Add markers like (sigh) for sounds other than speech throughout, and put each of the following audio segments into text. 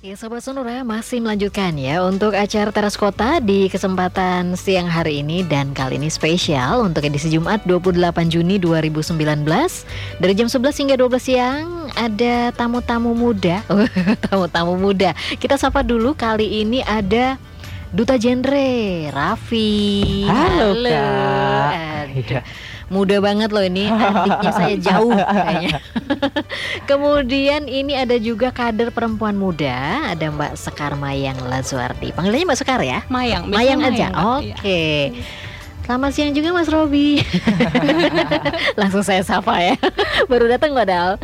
Ya Sobat Sonora masih melanjutkan ya untuk acara Teras Kota di kesempatan siang hari ini dan kali ini spesial untuk edisi Jumat 28 Juni 2019 dari jam 11 hingga 12 siang ada tamu-tamu muda. (laughs) Tamu-tamu muda. Kita sapa dulu kali ini ada Duta Genre Raffi. Halo, Kak. Aduh. Iya. Muda banget loh ini (laughs) adiknya saya jauh kayaknya. (laughs) Kemudian ini ada juga kader perempuan muda, ada Mbak Sekar Mayang Lazuardi. Panggilannya Mbak Sekar ya? Mayang, biasanya Mayang aja. Mbak. Oke. Iya. Selamat siang juga Mas Robi. (laughs) Langsung saya sapa ya. Baru datang padahal.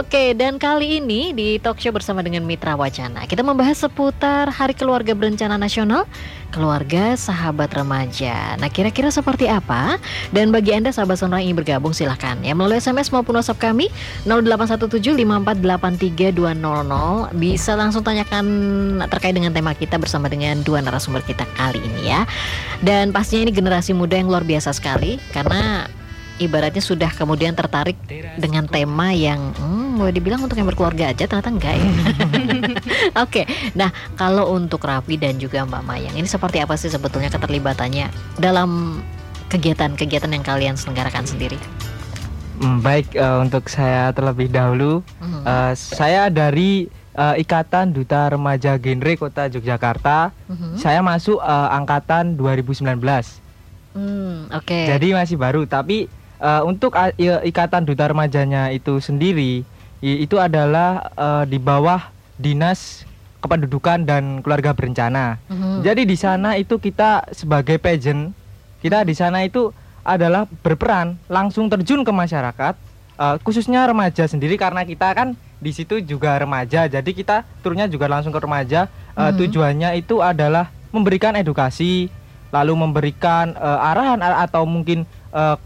Oke, dan kali ini di talk show bersama dengan Mitra Wacana, kita membahas seputar Hari Keluarga Berencana Nasional, Keluarga Sahabat Remaja. Nah, kira-kira seperti apa? Dan bagi Anda sahabat sonora yang ingin bergabung silahkan ya melalui SMS maupun WhatsApp kami 081754832200 bisa langsung tanyakan terkait dengan tema kita bersama dengan dua narasumber kita kali ini ya. Dan pastinya ini generasi muda yang luar biasa sekali karena ibaratnya sudah kemudian tertarik dengan tema yang hmm, boleh dibilang untuk yang berkeluarga aja ternyata enggak ya. (laughs) Oke, nah kalau untuk Raffi dan juga Mbak Mayang ini seperti apa sih sebetulnya keterlibatannya dalam kegiatan-kegiatan yang kalian selenggarakan sendiri? Hmm, baik eh, untuk saya terlebih dahulu Hmm. eh, saya dari eh, Ikatan Duta Remaja Genre Kota Yogyakarta. Mhm. Saya masuk eh, angkatan 2019. Hmm, Oke. Jadi masih baru tapi eh, untuk i- Ikatan Duta Remajanya itu sendiri itu adalah eh, di bawah Dinas Kependudukan dan Keluarga Berencana. Mhm. Jadi di sana itu kita sebagai pageant, kita di sana itu adalah berperan langsung terjun ke masyarakat, eh, khususnya remaja sendiri karena kita kan di situ juga remaja, jadi kita turunnya juga langsung ke remaja. Mhm. Tujuannya itu adalah memberikan edukasi, lalu memberikan eh, arahan atau mungkin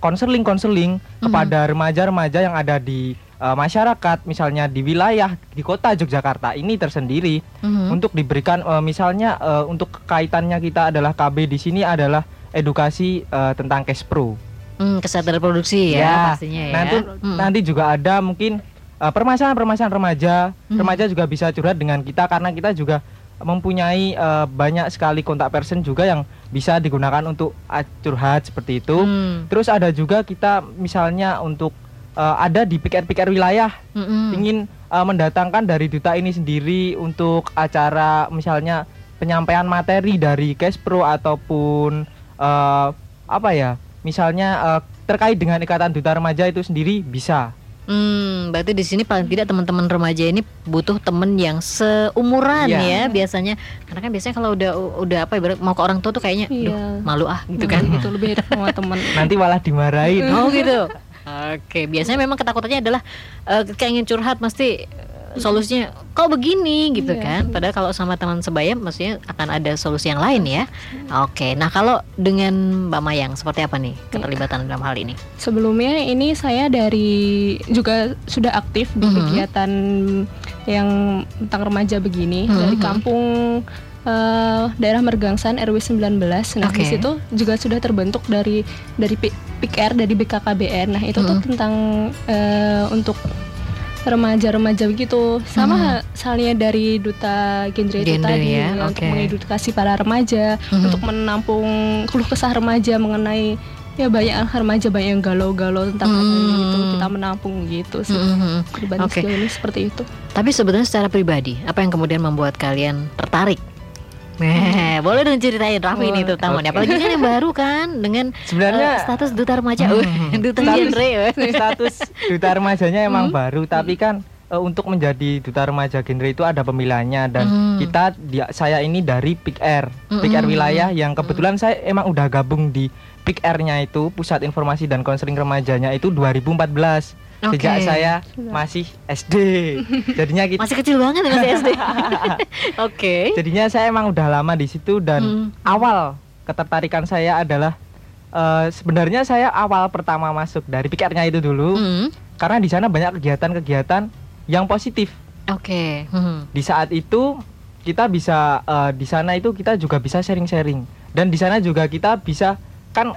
konseling-konseling kepada remaja-remaja yang ada di eh, masyarakat, misalnya di wilayah di kota Yogyakarta ini tersendiri Mhm. untuk diberikan eh, misalnya eh, untuk kaitannya kita adalah KB di sini adalah edukasi eh, tentang cash pro. Hmm, kesehatan reproduksi ya, Ya, pastinya ya. Nanti Hmm. nanti juga ada mungkin eh, permasalahan-permasalahan remaja. Mhm. Remaja juga bisa curhat dengan kita karena kita juga mempunyai eh, banyak sekali kontak person juga yang bisa digunakan untuk ah, curhat seperti itu. Hmm. Terus ada juga kita misalnya untuk eh, ada di pikir-pikir wilayah Mm-mm. ingin uh, mendatangkan dari duta ini sendiri untuk acara misalnya penyampaian materi dari Kespro ataupun uh, apa ya misalnya uh, terkait dengan ikatan duta remaja itu sendiri bisa Hmm, berarti di sini paling tidak teman-teman remaja ini butuh temen yang seumuran Iya. ya biasanya. Karena kan biasanya kalau udah udah apa ibarat mau ke orang tua tuh kayaknya, Iya. "Duh, malu ah gitu Nah, kan. gitu lebih enak sama teman. nanti malah dimarahin Oh gitu. Oke, biasanya memang ketakutannya adalah eh, ketika ingin curhat mesti eh, solusinya kok begini gitu Iya. kan. Padahal kalau sama teman sebaya maksudnya akan ada solusi yang lain ya. Oke, nah kalau dengan Mbak Mayang seperti apa nih keterlibatan dalam hal ini? Sebelumnya ini saya dari juga sudah aktif di Mhm. kegiatan yang tentang remaja begini dari Mhm. kampung eh, daerah Mergangsan RW 19. Nah, Oke. di situ juga sudah terbentuk dari dari PIKR dari BKKBN. Nah, itu tuh Mhm. tentang eh, untuk remaja-remaja begitu sama halnya dari duta genre itu tadi ya, untuk oke. mengedukasi para remaja Mhm. untuk menampung keluh kesah remaja mengenai ya banyak remaja banyak yang galau-galau tentang gitu Hmm. kita menampung gitu sih Oke. sejauh ini seperti itu Tapi sebetulnya secara pribadi, apa yang kemudian membuat kalian tertarik? Nah, (laughs) boleh dong ceritain Raffi ini terutama. Oke. Apalagi kan yang baru kan dengan (laughs) sebenarnya eh, status duta remaja, Hmm. (laughs) Duta Status- genre. status duta remajanya emang Hmm. baru tapi kan eh, untuk menjadi duta remaja genre itu ada pemilihannya dan Hmm. kita dia, saya ini dari PIKR PIKR Mm-mm. wilayah yang kebetulan saya emang udah gabung di PIKR-nya itu Pusat Informasi dan Konseling Remajanya itu 2014 sejak Oke. saya Sudah. masih SD (laughs) jadinya kita Masih kecil banget ya, masih SD. (laughs) Oke. jadinya saya emang udah lama di situ dan Hmm. awal ketertarikan saya adalah eh, sebenarnya saya awal pertama masuk dari PIKR-nya itu dulu Hmm. karena di sana banyak kegiatan-kegiatan yang positif. Oke. Hmm. Di saat itu kita bisa eh, di sana itu kita juga bisa sharing-sharing dan di sana juga kita bisa kan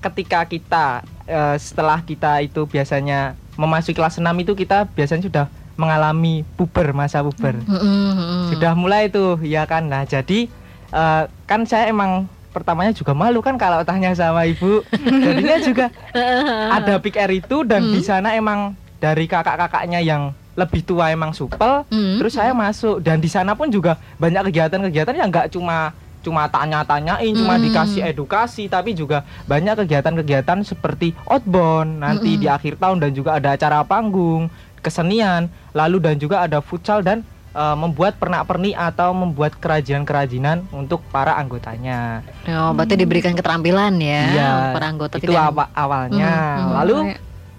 ketika kita eh, setelah kita itu biasanya memasuki kelas 6 itu kita biasanya sudah mengalami puber masa puber. Mm-mm, mm-mm. Sudah mulai tuh ya kan. Nah, jadi eh, kan saya emang pertamanya juga malu kan kalau tanya sama ibu. (laughs) Jadinya juga (laughs) ada Big Air itu dan Hmm. di sana emang dari kakak-kakaknya yang lebih tua emang supel. Hmm. Terus saya masuk dan di sana pun juga banyak kegiatan-kegiatan yang nggak cuma cuma tanya-tanyain, cuma Hmm. dikasih edukasi, tapi juga banyak kegiatan-kegiatan seperti outbound nanti Mm-mm. di akhir tahun dan juga ada acara panggung, kesenian, lalu dan juga ada futsal dan eh, membuat pernak-pernik atau membuat kerajinan-kerajinan untuk para anggotanya. Oh, berarti diberikan keterampilan ya Iya, para anggota itu tidak- apa awalnya. Mhm, mhm. Lalu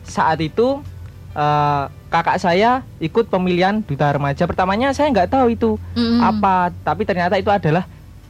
saat itu eh, kakak saya ikut pemilihan duta remaja. Pertamanya saya nggak tahu itu Mm-mm. apa, tapi ternyata itu adalah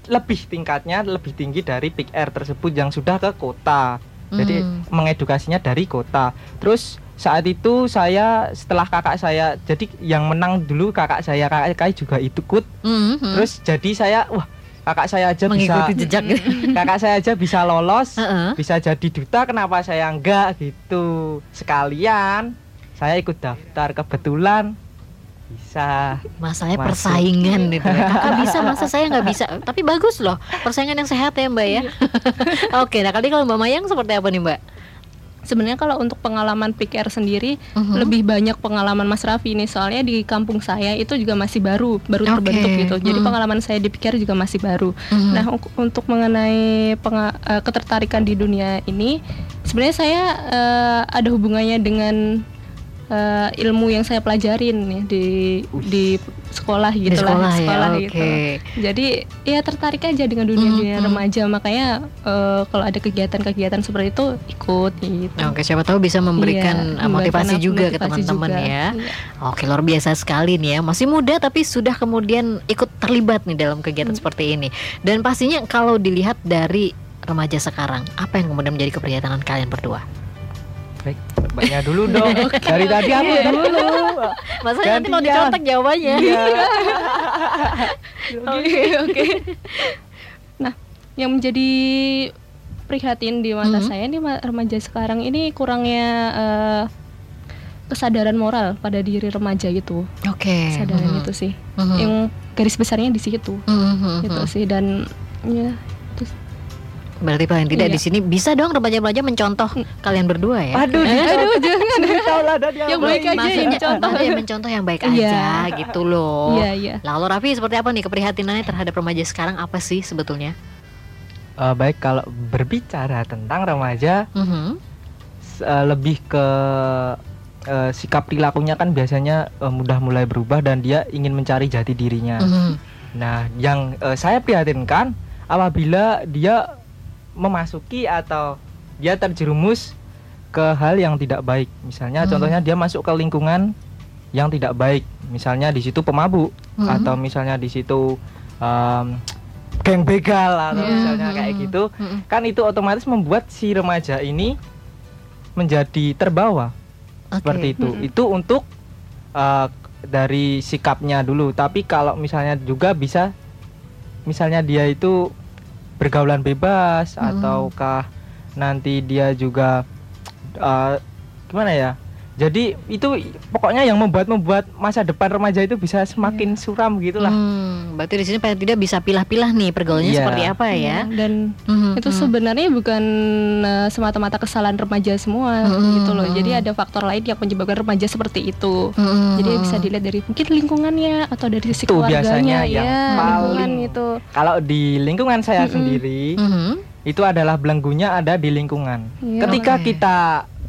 lebih tingkatnya lebih tinggi dari Big Air tersebut yang sudah ke kota. Jadi Mm. mengedukasinya dari kota. Terus saat itu saya setelah kakak saya jadi yang menang dulu kakak saya kakak saya juga ikut. Mm-mm. Terus jadi saya wah kakak saya aja bisa mengikuti (laughs) jejak. (laughs) kakak saya aja bisa lolos Heeh. bisa jadi duta kenapa saya enggak gitu sekalian saya ikut daftar kebetulan bisa Masalahnya Masuk. persaingan itu. ya. Kakak (laughs) bisa, masa saya nggak bisa. Tapi bagus loh, persaingan yang sehat ya Mbak ya. (laughs) Oke, nah kali kalau Mbak Mayang seperti apa nih Mbak? Sebenarnya kalau untuk pengalaman PR sendiri Mhm. lebih banyak pengalaman Mas Raffi ini soalnya di kampung saya itu juga masih baru, baru Oke. terbentuk gitu. Jadi Mhm. pengalaman saya di PR juga masih baru. Mhm. Nah, uk- untuk mengenai penga- eh, ketertarikan di dunia ini, sebenarnya saya eh, ada hubungannya dengan eh, ilmu yang saya pelajarin nih di di sekolah di gitu sekolah, lah, ya, gitu. oke. Jadi ya tertarik aja dengan dunia dunia Mhm. remaja, makanya eh, kalau ada kegiatan-kegiatan seperti itu ikut gitu. Oke, siapa tahu bisa memberikan Iya, uh, motivasi juga ke teman-teman ya. Iya. Oke, luar biasa sekali nih ya. Masih muda tapi sudah kemudian ikut terlibat nih dalam kegiatan Hmm. seperti ini. Dan pastinya kalau dilihat dari remaja sekarang, apa yang kemudian menjadi keprihatinan kalian berdua? Baik mbaknya dulu dong (laughs) dari tadi aku dulu Masalahnya nanti mau dicontek jawabannya. Iya. (laughs) Oke, oke. Nah, yang menjadi prihatin di mata Mhm. saya nih ma- remaja sekarang ini kurangnya eh, kesadaran moral pada diri remaja gitu. Oke. Kesadaran Mhm. itu sih. Mhm. Yang garis besarnya di situ. Mhm. Gitu sih dan ya Berarti paling tidak Iya. di sini bisa dong remaja-remaja mencontoh kalian berdua ya. aduh Eh? aduh (laughs) jangan. tahu lah dan Yang baik aja yang contoh. yang mencontoh yang baik Iya. aja gitu loh. Iya, iya. Lalu Raffi seperti apa nih keprihatinannya terhadap remaja sekarang apa sih sebetulnya? Eh, baik kalau berbicara tentang remaja Mhm. s- eh, lebih ke eh, sikap perilakunya kan biasanya eh, mudah mulai berubah dan dia ingin mencari jati dirinya. Mhm. Nah, yang eh, saya prihatinkan apabila dia memasuki atau dia terjerumus ke hal yang tidak baik. Misalnya Hmm. contohnya dia masuk ke lingkungan yang tidak baik. Misalnya di situ pemabuk Mhm. atau misalnya di situ em, geng begal atau Iya. misalnya kayak Mhm. gitu. Mhm. Kan itu otomatis membuat si remaja ini menjadi terbawa Oke. seperti itu. Mm-mm. Itu untuk uh, dari sikapnya dulu. Tapi kalau misalnya juga bisa, misalnya dia itu bergaulan bebas Mm. ataukah nanti dia juga uh, gimana ya? Jadi itu pokoknya yang membuat membuat masa depan remaja itu bisa semakin suram gitulah. Hmm, berarti di sini paling tidak bisa pilah-pilah nih pergaulannya Iya. seperti apa ya? Dan Mhm, itu mhm. sebenarnya bukan eh, semata-mata kesalahan remaja semua Mm-mm. gitu loh. Jadi ada faktor lain yang menyebabkan remaja seperti itu. Mhm, Jadi bisa dilihat dari mungkin lingkungannya atau dari sisi Itu keluarganya biasanya yang ya, lingkungan paling itu. Kalau di lingkungan saya Mm-mm. sendiri Mhm. itu adalah belenggunya ada di lingkungan. Iya. ketika Oke. kita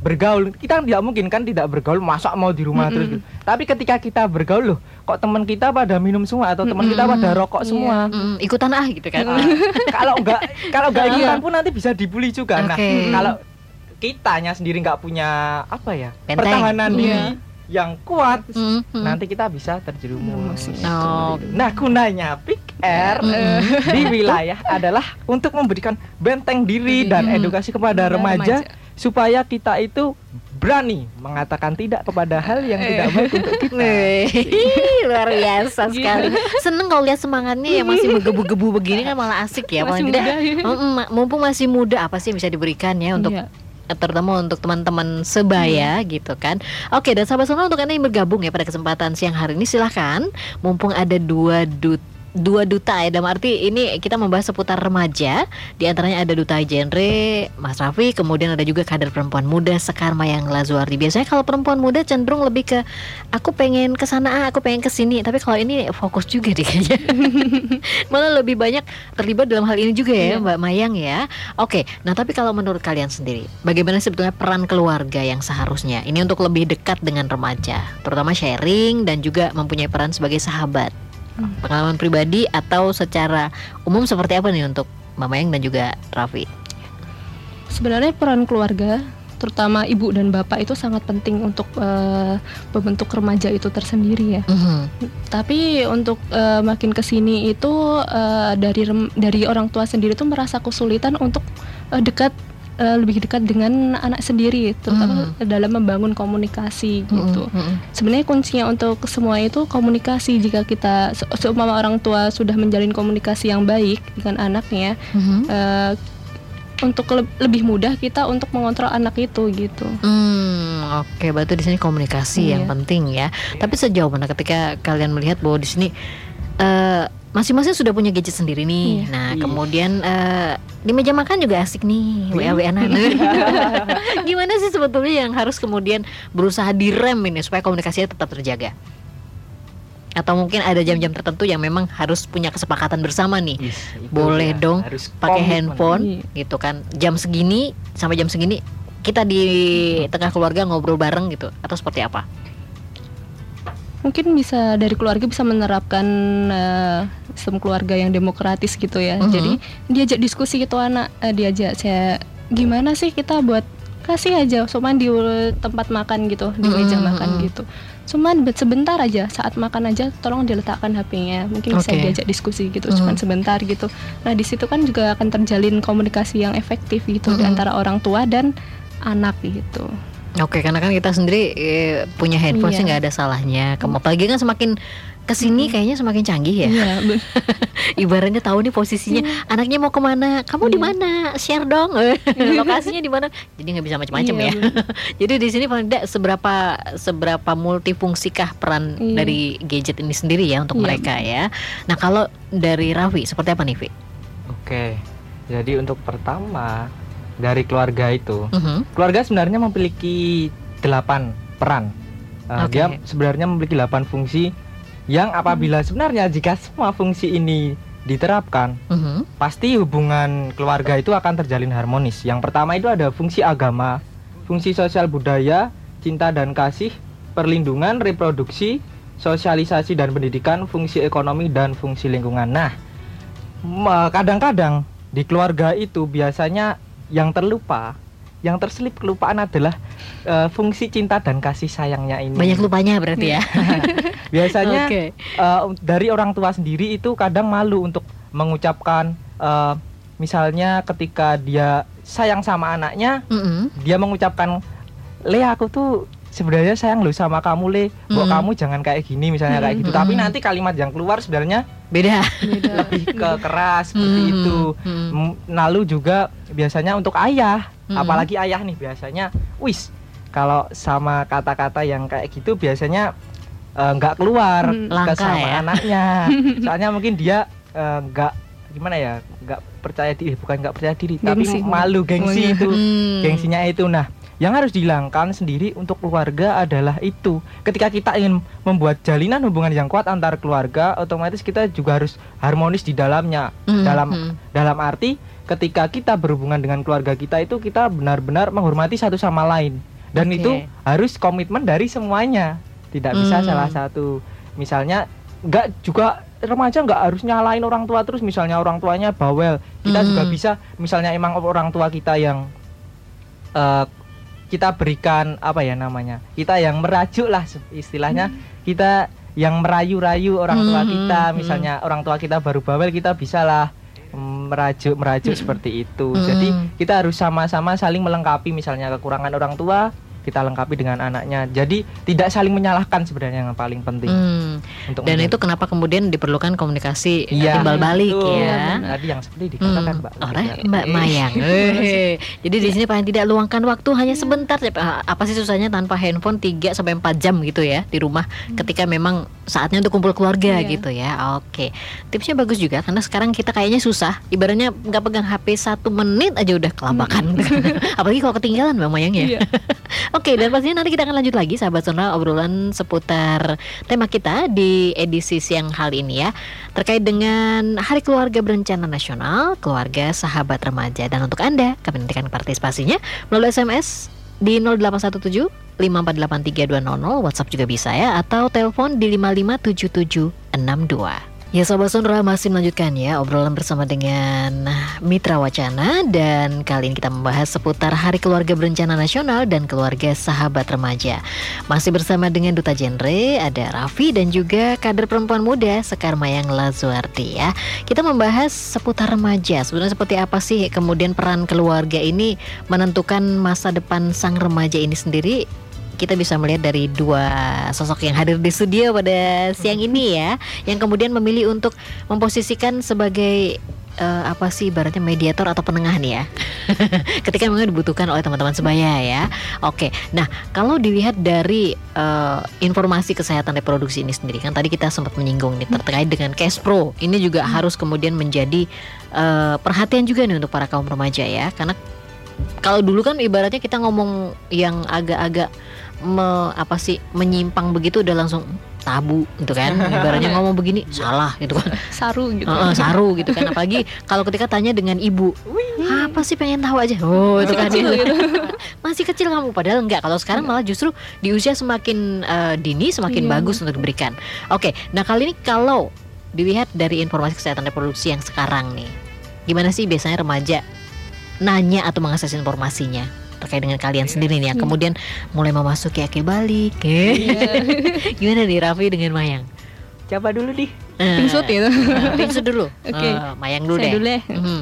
bergaul kita tidak mungkin kan tidak bergaul masa mau di rumah Mm-mm. terus gitu. tapi ketika kita bergaul loh kok teman kita pada minum semua atau teman kita Mm-mm. pada rokok Iya. semua Mhm, ikutan ah gitu kan. Ah, kalau enggak kalau enggak Iya. ikutan pun nanti bisa dibully juga nah Oke. kalau kitanya sendiri nggak punya apa ya Benteng. pertahanan diri yang kuat Mhm, mhm. nanti kita bisa terjerumus Terjerumus, Oh. nah gunanya Pick Air Mm-mm. di wilayah adalah untuk memberikan benteng diri dan edukasi kepada remaja supaya kita itu berani mengatakan tidak kepada hal yang tidak baik (laughs) untuk kita. (laughs) Luar biasa sekali. Seneng kalau lihat semangatnya yang masih menggebu-gebu begini kan malah asik ya. Masih Paling tidak, muda mm, mm, mumpung masih muda apa sih yang bisa diberikan ya untuk Iya. eh, terutama untuk teman-teman sebaya gitu kan. Oke, dan sahabat sonora untuk Anda yang bergabung ya pada kesempatan siang hari ini silahkan mumpung ada dua duta dua duta ya. Dalam arti ini kita membahas seputar remaja. Di antaranya ada duta genre Mas Raffi. Kemudian ada juga kader perempuan muda Sekar Mayang Lazuardi. Biasanya kalau perempuan muda cenderung lebih ke aku pengen ke sana aku pengen ke sini. Tapi kalau ini fokus juga deh kayaknya. (laughs) Malah lebih banyak terlibat dalam hal ini juga ya Iya. Mbak Mayang ya. Oke nah tapi kalau menurut kalian sendiri bagaimana sebetulnya peran keluarga yang seharusnya? Ini untuk lebih dekat dengan remaja terutama sharing dan juga mempunyai peran sebagai sahabat Hmm. pengalaman pribadi atau secara umum seperti apa nih untuk Mama Yang dan juga Raffi? Sebenarnya peran keluarga, terutama ibu dan bapak itu sangat penting untuk eh, membentuk remaja itu tersendiri ya. Mhm. Tapi untuk eh, makin ke sini itu eh, dari rem- dari orang tua sendiri tuh merasa kesulitan untuk eh, dekat eh, lebih dekat dengan anak sendiri, terutama dalam membangun komunikasi gitu. Mhm, mhm. Sebenarnya kuncinya untuk semua itu komunikasi. Jika kita se- seumpama orang tua sudah menjalin komunikasi yang baik dengan anaknya, Mhm. eh, untuk le- lebih mudah kita untuk mengontrol anak itu gitu. Hmm, oke, berarti di sini komunikasi yang Iya. penting ya. Tapi sejauh mana ketika kalian melihat bahwa di sini eh, masing-masing sudah punya gadget sendiri nih. Iya. Nah, Iya. kemudian eh, di meja makan juga asik nih, wa wa (laughs) (laughs) Gimana sih sebetulnya yang harus kemudian berusaha direm ini supaya komunikasinya tetap terjaga? Atau mungkin ada jam-jam tertentu yang memang harus punya kesepakatan bersama nih. Yes, Boleh dia. dong pakai handphone Iya. gitu kan jam segini sampai jam segini kita di tengah keluarga ngobrol bareng gitu atau seperti apa? Mungkin bisa dari keluarga bisa menerapkan eh, sistem keluarga yang demokratis gitu ya. Mhm. Jadi diajak diskusi gitu anak, eh, diajak saya gimana sih kita buat kasih aja cuman di tempat makan gitu, di meja Mhm, makan gitu. Cuman be- sebentar aja saat makan aja tolong diletakkan HP-nya. Mungkin bisa Oke. diajak diskusi gitu, Mhm. cuman sebentar gitu. Nah, di situ kan juga akan terjalin komunikasi yang efektif gitu di Mhm. antara orang tua dan anak gitu. Oke, karena kan kita sendiri eh, punya handphone Iya. sih nggak ada salahnya. Kamu apalagi kan semakin ke sini Mm. kayaknya semakin canggih ya. Iya, be- (laughs) Ibaratnya tahu nih posisinya, anaknya mau ke mana, kamu di Iya. mana, share dong, (laughs) lokasinya di mana. Jadi nggak bisa macam-macam Iya, ya. (laughs) Jadi di sini paling tidak seberapa seberapa multifungsikah peran Iya. dari gadget ini sendiri ya untuk Iya. mereka ya. Nah kalau dari Raffi seperti apa nih Vi? Oke. Jadi untuk pertama dari keluarga itu, Mhm. keluarga sebenarnya memiliki delapan peran. Uh, Oke. Dia sebenarnya memiliki delapan fungsi yang apabila sebenarnya jika semua fungsi ini diterapkan, Mhm. pasti hubungan keluarga itu akan terjalin harmonis. Yang pertama itu ada fungsi agama, fungsi sosial budaya, cinta dan kasih, perlindungan, reproduksi, sosialisasi dan pendidikan, fungsi ekonomi dan fungsi lingkungan. Nah, kadang-kadang di keluarga itu biasanya yang terlupa, yang terselip kelupaan adalah eh, fungsi cinta dan kasih sayangnya ini. Banyak lupanya berarti ya. (laughs) Biasanya Oke. eh, dari orang tua sendiri itu kadang malu untuk mengucapkan eh, misalnya ketika dia sayang sama anaknya Mhm. dia mengucapkan le aku tuh sebenarnya sayang lo sama kamu le kok Mm. kamu jangan kayak gini misalnya kayak gitu Mm. tapi nanti kalimat yang keluar sebenarnya Beda. beda. (laughs) lebih ke keras seperti itu Mhm. M- lalu juga biasanya untuk ayah Mm. apalagi ayah nih biasanya wis kalau sama kata-kata yang kayak gitu biasanya eh, nggak keluar Mm. ke Langka sama ya? anaknya (laughs) soalnya mungkin dia eh, nggak gimana ya nggak percaya diri bukan nggak percaya diri Gengsi. tapi malu gengsi Oh, iya. itu Hmm. gengsinya itu nah yang harus dihilangkan sendiri untuk keluarga adalah itu ketika kita ingin membuat jalinan hubungan yang kuat antar keluarga otomatis kita juga harus harmonis di dalamnya Mhm. dalam Mhm. dalam arti ketika kita berhubungan dengan keluarga kita itu kita benar-benar menghormati satu sama lain dan Oke. itu harus komitmen dari semuanya tidak bisa Hmm. salah satu misalnya nggak juga remaja nggak harus nyalain orang tua terus misalnya orang tuanya bawel kita Hmm. juga bisa misalnya emang orang tua kita yang eh, kita berikan apa ya namanya kita yang merajuk lah istilahnya kita yang merayu-rayu orang tua Hmm, kita hmm. misalnya orang tua kita baru bawel kita bisalah merajuk merajuk seperti itu jadi Hmm. kita harus sama-sama saling melengkapi misalnya kekurangan orang tua kita lengkapi dengan anaknya. Jadi tidak saling menyalahkan sebenarnya yang paling penting Hmm. untuk Dan menjaga. itu kenapa kemudian diperlukan komunikasi Iya, timbal balik betul. ya. Tadi yang seperti dikatakan Hmm. Mbak. Benar. Mbak Eh, Mayang. (laughs) Jadi di sini paling tidak luangkan waktu hanya sebentar. Apa sih susahnya tanpa handphone 3 sampai 4 jam gitu ya di rumah ketika memang saatnya untuk kumpul keluarga Iya. gitu ya. Oke. Tipsnya bagus juga karena sekarang kita kayaknya susah. Ibaratnya nggak pegang HP satu menit aja udah kelabakan. (laughs) Apalagi kalau ketinggalan Mbak Mayang ya. Iya. (laughs) Oke, dan pastinya nanti kita akan lanjut lagi sahabat sonora obrolan seputar tema kita di edisi siang kali ini ya. Terkait dengan Hari Keluarga Berencana Nasional, Keluarga Sahabat Remaja dan untuk Anda kami nantikan partisipasinya melalui SMS di 0817 5483200 WhatsApp juga bisa ya atau telepon di 557762. Ya Sobat Sonora masih melanjutkan ya obrolan bersama dengan Mitra Wacana dan kali ini kita membahas seputar Hari Keluarga Berencana Nasional dan Keluarga Sahabat Remaja. Masih bersama dengan Duta Genre, ada Raffi dan juga kader perempuan muda Sekar Mayang Lazuardi ya. Kita membahas seputar remaja. Sebenarnya seperti apa sih kemudian peran keluarga ini menentukan masa depan sang remaja ini sendiri kita bisa melihat dari dua sosok yang hadir di studio pada siang ini ya, yang kemudian memilih untuk memposisikan sebagai eh, apa sih ibaratnya mediator atau penengah nih ya, (laughs) ketika memang dibutuhkan oleh teman-teman sebaya ya. Oke, nah kalau dilihat dari eh, informasi kesehatan reproduksi ini sendiri kan tadi kita sempat menyinggung nih terkait dengan cash pro, ini juga harus kemudian menjadi eh, perhatian juga nih untuk para kaum remaja ya, karena kalau dulu kan ibaratnya kita ngomong yang agak-agak me, apa sih menyimpang begitu udah langsung tabu gitu kan. (laughs) Ibaratnya ngomong begini salah gitu kan. (laughs) Saru gitu. Heeh, saru gitu kan. Apalagi kalau ketika tanya dengan ibu apa sih pengen tahu aja? Oh itu kan. Kecil gitu. (laughs) masih kecil kamu padahal enggak. Kalau sekarang malah justru di usia semakin eh, dini semakin Iya. bagus untuk diberikan. Oke nah kali ini kalau dilihat dari informasi kesehatan reproduksi yang sekarang nih gimana sih biasanya remaja nanya atau mengakses informasinya terkait dengan kalian sendiri nih yang Iya. kemudian mulai memasuki akhir balik (laughs) gimana nih Raffi dengan Mayang Siapa dulu di? Eh, Pingsut itu. eh, Pingsut dulu (laughs) Oke. Eh, Mayang dulu Saya deh dulu ya. Mhm.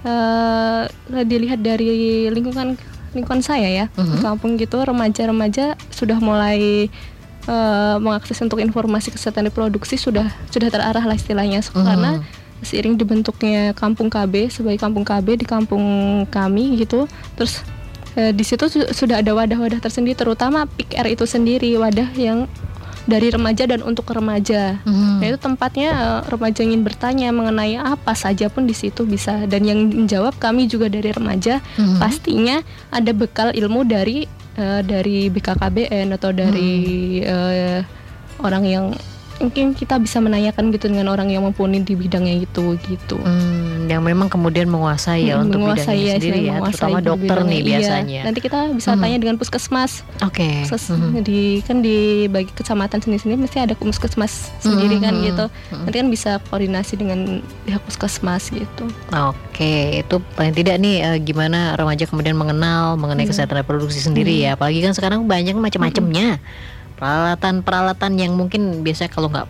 Eh, dilihat dari lingkungan lingkungan saya ya Mhm. di kampung gitu remaja-remaja sudah mulai eh, mengakses untuk informasi kesehatan reproduksi sudah sudah terarah lah istilahnya Mhm. karena seiring dibentuknya kampung KB sebagai kampung KB di kampung kami gitu terus eh, di situ su- sudah ada wadah-wadah tersendiri terutama PIKR itu sendiri wadah yang dari remaja dan untuk remaja. Nah itu tempatnya eh, remaja ingin bertanya mengenai apa saja pun di situ bisa dan yang menjawab kami juga dari remaja Mhm. pastinya ada bekal ilmu dari eh, dari BKKBN atau dari eh, orang yang mungkin kita bisa menanyakan gitu dengan orang yang mumpuni di bidangnya itu gitu. Hmm, yang memang kemudian menguasai ya Hmm, untuk menguasai bidangnya ya, sendiri ya, terutama dokter nih. Iya. biasanya. Nanti kita bisa Hmm. tanya dengan puskesmas. Oke. Ses- Mhm. di kan di bagi kecamatan sendiri-sendiri mesti ada puskesmas sendiri kan Mhm. gitu. Mhm. Nanti kan bisa koordinasi dengan pihak puskesmas gitu. Oke, itu paling tidak nih eh, gimana remaja kemudian mengenal mengenai Iya. kesehatan reproduksi sendiri ya. Apalagi kan sekarang banyak macam-macamnya. Peralatan-peralatan yang mungkin biasanya kalau nggak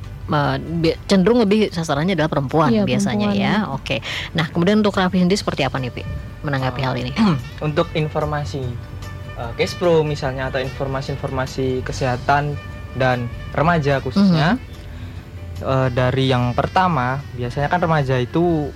eh, cenderung lebih sasarannya adalah perempuan Iya, biasanya perempuan. ya. Oke. Nah, kemudian untuk Raffi sendiri seperti apa nih, Pi? Menanggapi hal ini. (clears throat) Untuk informasi uh, Cash Pro misalnya atau informasi-informasi kesehatan dan remaja khususnya uh, dari yang pertama biasanya kan remaja itu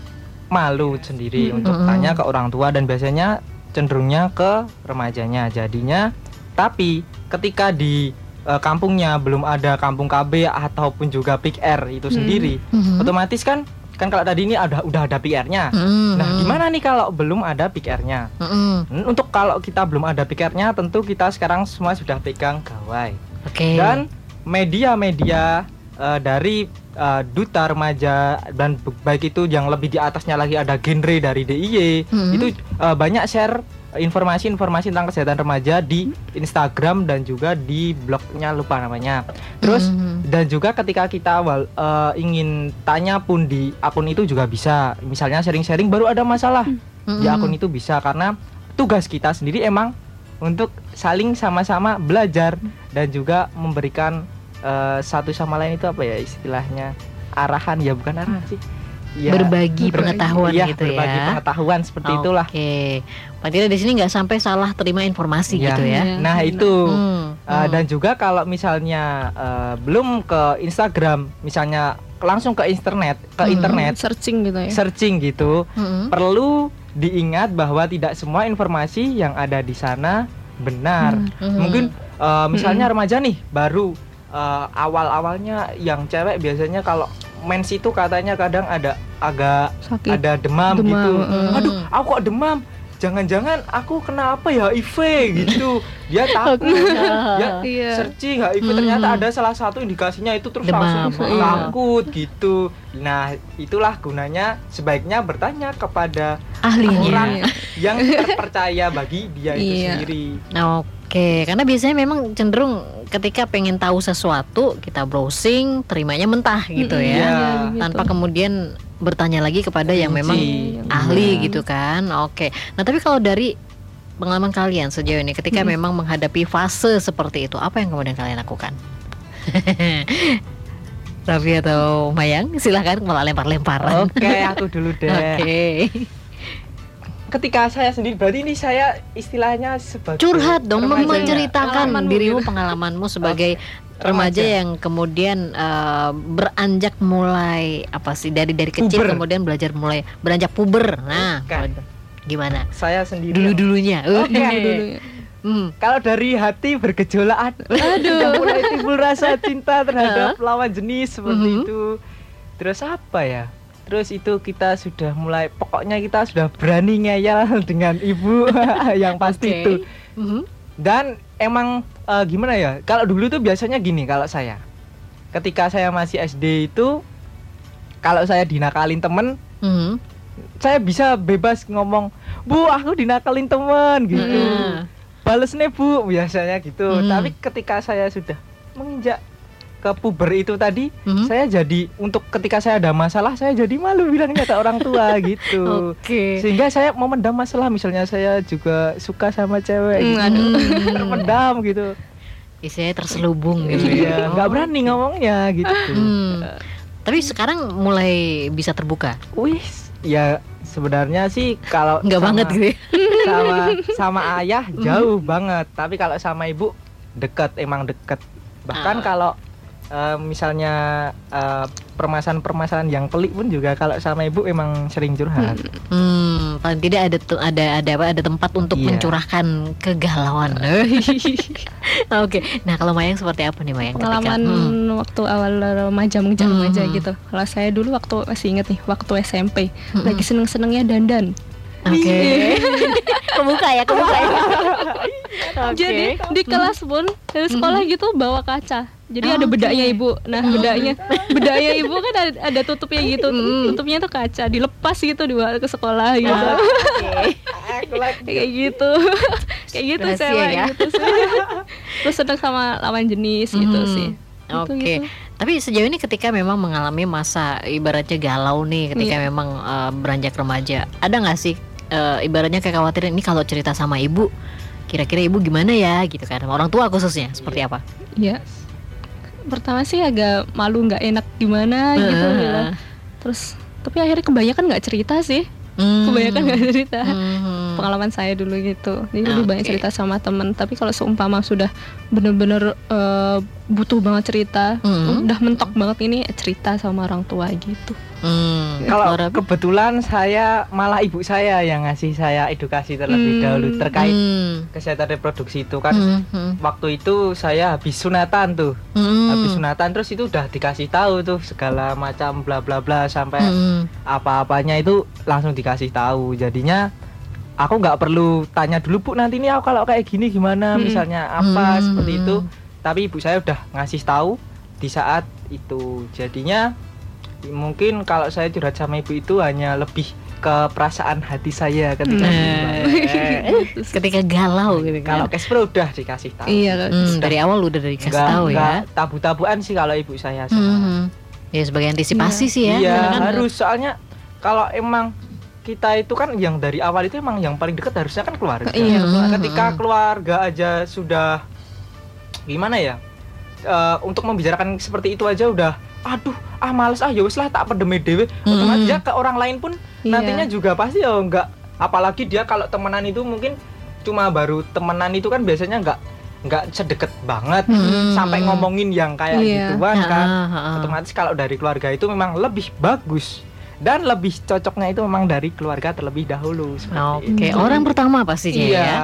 malu sendiri Mhm. untuk Mhm. tanya ke orang tua dan biasanya cenderungnya ke remajanya jadinya tapi ketika di uh, kampungnya belum ada kampung KB ataupun juga PIK-R itu Hmm. sendiri Mhm. otomatis kan kan kalau tadi ini ada udah ada PIK-R-nya Mhm. Nah, gimana nih kalau belum ada PIK-R-nya? Mhm. Hmm, Untuk kalau kita belum ada PIK-R-nya, tentu kita sekarang semua sudah pegang gawai. Oke. Dan media-media eh, dari eh, duta remaja dan baik itu yang lebih di atasnya lagi ada genre dari DIY, Mhm. itu eh, banyak share informasi-informasi tentang kesehatan remaja di Instagram dan juga di blognya lupa namanya. Terus Mhm. dan juga ketika kita awal eh, ingin tanya pun di akun itu juga bisa. Misalnya sharing-sharing baru ada masalah di Mhm. akun itu bisa karena tugas kita sendiri emang untuk saling sama-sama belajar dan juga memberikan eh, satu sama lain itu apa ya istilahnya arahan ya bukan arahan sih Ya, berbagi ber- pengetahuan iya, gitu berbagi ya. pengetahuan seperti itulah. Oke. Berarti di sini nggak sampai salah terima informasi Iya. gitu ya. Iya. Nah, benar. itu Hmm, Uh, hmm. dan juga kalau misalnya uh, belum ke Instagram, misalnya langsung ke internet, ke Hmm. internet searching gitu ya searching gitu, Hmm. perlu diingat bahwa tidak semua informasi yang ada di sana benar. Hmm. Mungkin uh, misalnya remaja nih baru uh, awal-awalnya yang cewek biasanya kalau mens itu katanya kadang ada agak sakit ada demam, Demam, gitu. mm. Aduh, aku kok demam? Jangan-jangan aku kena apa ya HIV gitu. Dia (laughs) takut. dia Iya. searching HIV Hmm. ternyata ada salah satu indikasinya itu terus Demam, langsung iya. takut gitu. Nah, itulah gunanya sebaiknya bertanya kepada Ahlinya. orang yang (laughs) terpercaya bagi dia itu Iya. sendiri. Oke, karena biasanya memang cenderung ketika pengen tahu sesuatu kita browsing, terimanya mentah gitu ya, Iya. gitu. tanpa kemudian bertanya lagi kepada yang memang ahli Iya. gitu kan. Oke. Nah, tapi kalau dari pengalaman kalian sejauh ini ketika Mm-mm. memang menghadapi fase seperti itu, apa yang kemudian kalian lakukan? (laughs) Raffi atau Mayang, silahkan malah lempar-lemparan. Oke, aku dulu deh. (laughs) Oke. Ketika saya sendiri berarti ini saya istilahnya sebagai Curhat dong, menceritakan Pengalamanmu dirimu, gitu. pengalamanmu sebagai remaja remaja. yang kemudian eh, beranjak mulai apa sih dari dari kecil Puber. kemudian belajar mulai beranjak puber. Nah, Bukan. gimana? saya sendiri Dulu dulunya. Oke. dulu ya. Hmm. Kalau dari hati bergejolak, aduh, mulai timbul rasa cinta terhadap lawan jenis seperti Mhm. itu. Terus apa ya? Terus itu kita sudah mulai, pokoknya kita sudah berani ngeyel (laughs) dengan ibu (laughs) yang pasti Oke. itu. Mhm. Dan emang eh, gimana ya? Kalau dulu tuh biasanya gini kalau saya, ketika saya masih SD itu, kalau saya dinakalin temen, Mhm. saya bisa bebas ngomong, bu aku dinakalin temen gitu Nah. bales nih bu biasanya gitu Hmm. tapi ketika saya sudah menginjak ke puber itu tadi Mhm. saya jadi untuk ketika saya ada masalah saya jadi malu bilangnya ke orang tua (laughs) gitu Oke. sehingga saya memendam masalah misalnya saya juga suka sama cewek Hmm, gitu. aduh. (laughs) terpendam gitu Istilahnya terselubung gitu iya ya. nggak berani ngomongnya gitu Hmm. Tapi sekarang mulai bisa terbuka. wih ya sebenarnya sih kalau Enggak sama- banget gitu. ya. (laughs) sama sama ayah jauh banget tapi kalau sama ibu deket emang deket bahkan Ah. kalau eh, misalnya eh, permasalahan-permasalahan yang pelik pun juga kalau sama ibu emang sering curhat Hmm, paling tidak ada ada ada apa ada tempat untuk Iya. mencurahkan kegalauan. (laughs) (laughs) Oke. Nah, kalau Mayang seperti apa nih Mayang ketika- pengalaman Hmm. waktu awal remaja mengejar Hmm, remaja hmm. gitu kalau saya dulu waktu masih inget nih waktu SMP Hmm. lagi seneng senengnya dandan Oke. (laughs) kebuka ya, kebuka ya. Oke. jadi di kelas pun dari sekolah gitu bawa kaca jadi ada Oke. bedaknya ibu nah bedaknya bedaknya (laughs) ibu kan ada, ada tutupnya gitu Hmm. tutupnya tuh kaca dilepas gitu dibawa ke sekolah gitu Ah, Oke. aku lagi (laughs) kayak gitu (laughs) kayak gitu Rahasia cewek ya. gitu sih terus sedang sama lawan jenis gitu Hmm. sih Oke. Gitu, gitu. Tapi sejauh ini ketika memang mengalami masa ibaratnya galau nih, ketika Iya. memang eh, beranjak remaja, ada nggak sih eh, ibaratnya kekhawatiran ini kalau cerita sama ibu, kira-kira ibu gimana ya gitu kan? Orang tua khususnya seperti apa? Iya. Pertama sih agak malu nggak enak gimana gitu Eh, gitu. Terus tapi akhirnya kebanyakan nggak cerita sih. hmm. Kebanyakan nggak cerita. Hmm. Pengalaman saya dulu gitu. Jadi lebih banyak Oke. cerita sama temen. Tapi kalau seumpama sudah bener-bener eh, butuh banget cerita, Hmm. udah mentok banget ini cerita sama orang tua gitu. Hmm. kalau kebetulan saya malah ibu saya yang ngasih saya edukasi terlebih Hmm. dahulu terkait Hmm. kesehatan reproduksi itu kan Hmm, hmm, waktu itu saya habis sunatan tuh hmm. habis sunatan terus itu udah dikasih tahu tuh segala macam bla bla bla sampai Hmm. apa-apanya itu langsung dikasih tahu jadinya aku nggak perlu tanya dulu bu nanti ini aku kalau kayak gini gimana Hmm. misalnya apa Hmm. seperti itu tapi ibu saya udah ngasih tahu di saat itu jadinya mungkin kalau saya curhat sama ibu itu hanya lebih ke perasaan hati saya ketika Nah. (laughs) Ketika galau gitu kalau kan. Casper udah dikasih tahu Iya, Hmm, dari awal udah dikasih Nggak- tahu ya. nggak tabu-tabuan sih kalau ibu saya sama Hmm. Ya sebagai antisipasi sih ya. Iya karena kan- harus soalnya kalau emang kita itu kan yang dari awal itu emang yang paling dekat harusnya kan keluarga. Iya, Hmm. Ketika hmm. keluarga aja sudah gimana ya? eh, untuk membicarakan seperti itu aja udah aduh ah males ah ya wis lah tak pedeme dhewe Hmm. otomatis ya ke orang lain pun Iya. nantinya juga pasti ya enggak apalagi dia kalau temenan itu mungkin cuma baru temenan itu kan biasanya enggak enggak sedekat banget Hmm. sampai ngomongin yang kayak Iya. gituan kan ah. otomatis kalau dari keluarga itu memang lebih bagus dan lebih cocoknya itu memang dari keluarga terlebih dahulu Oke, itu. orang pertama pastinya iya ya.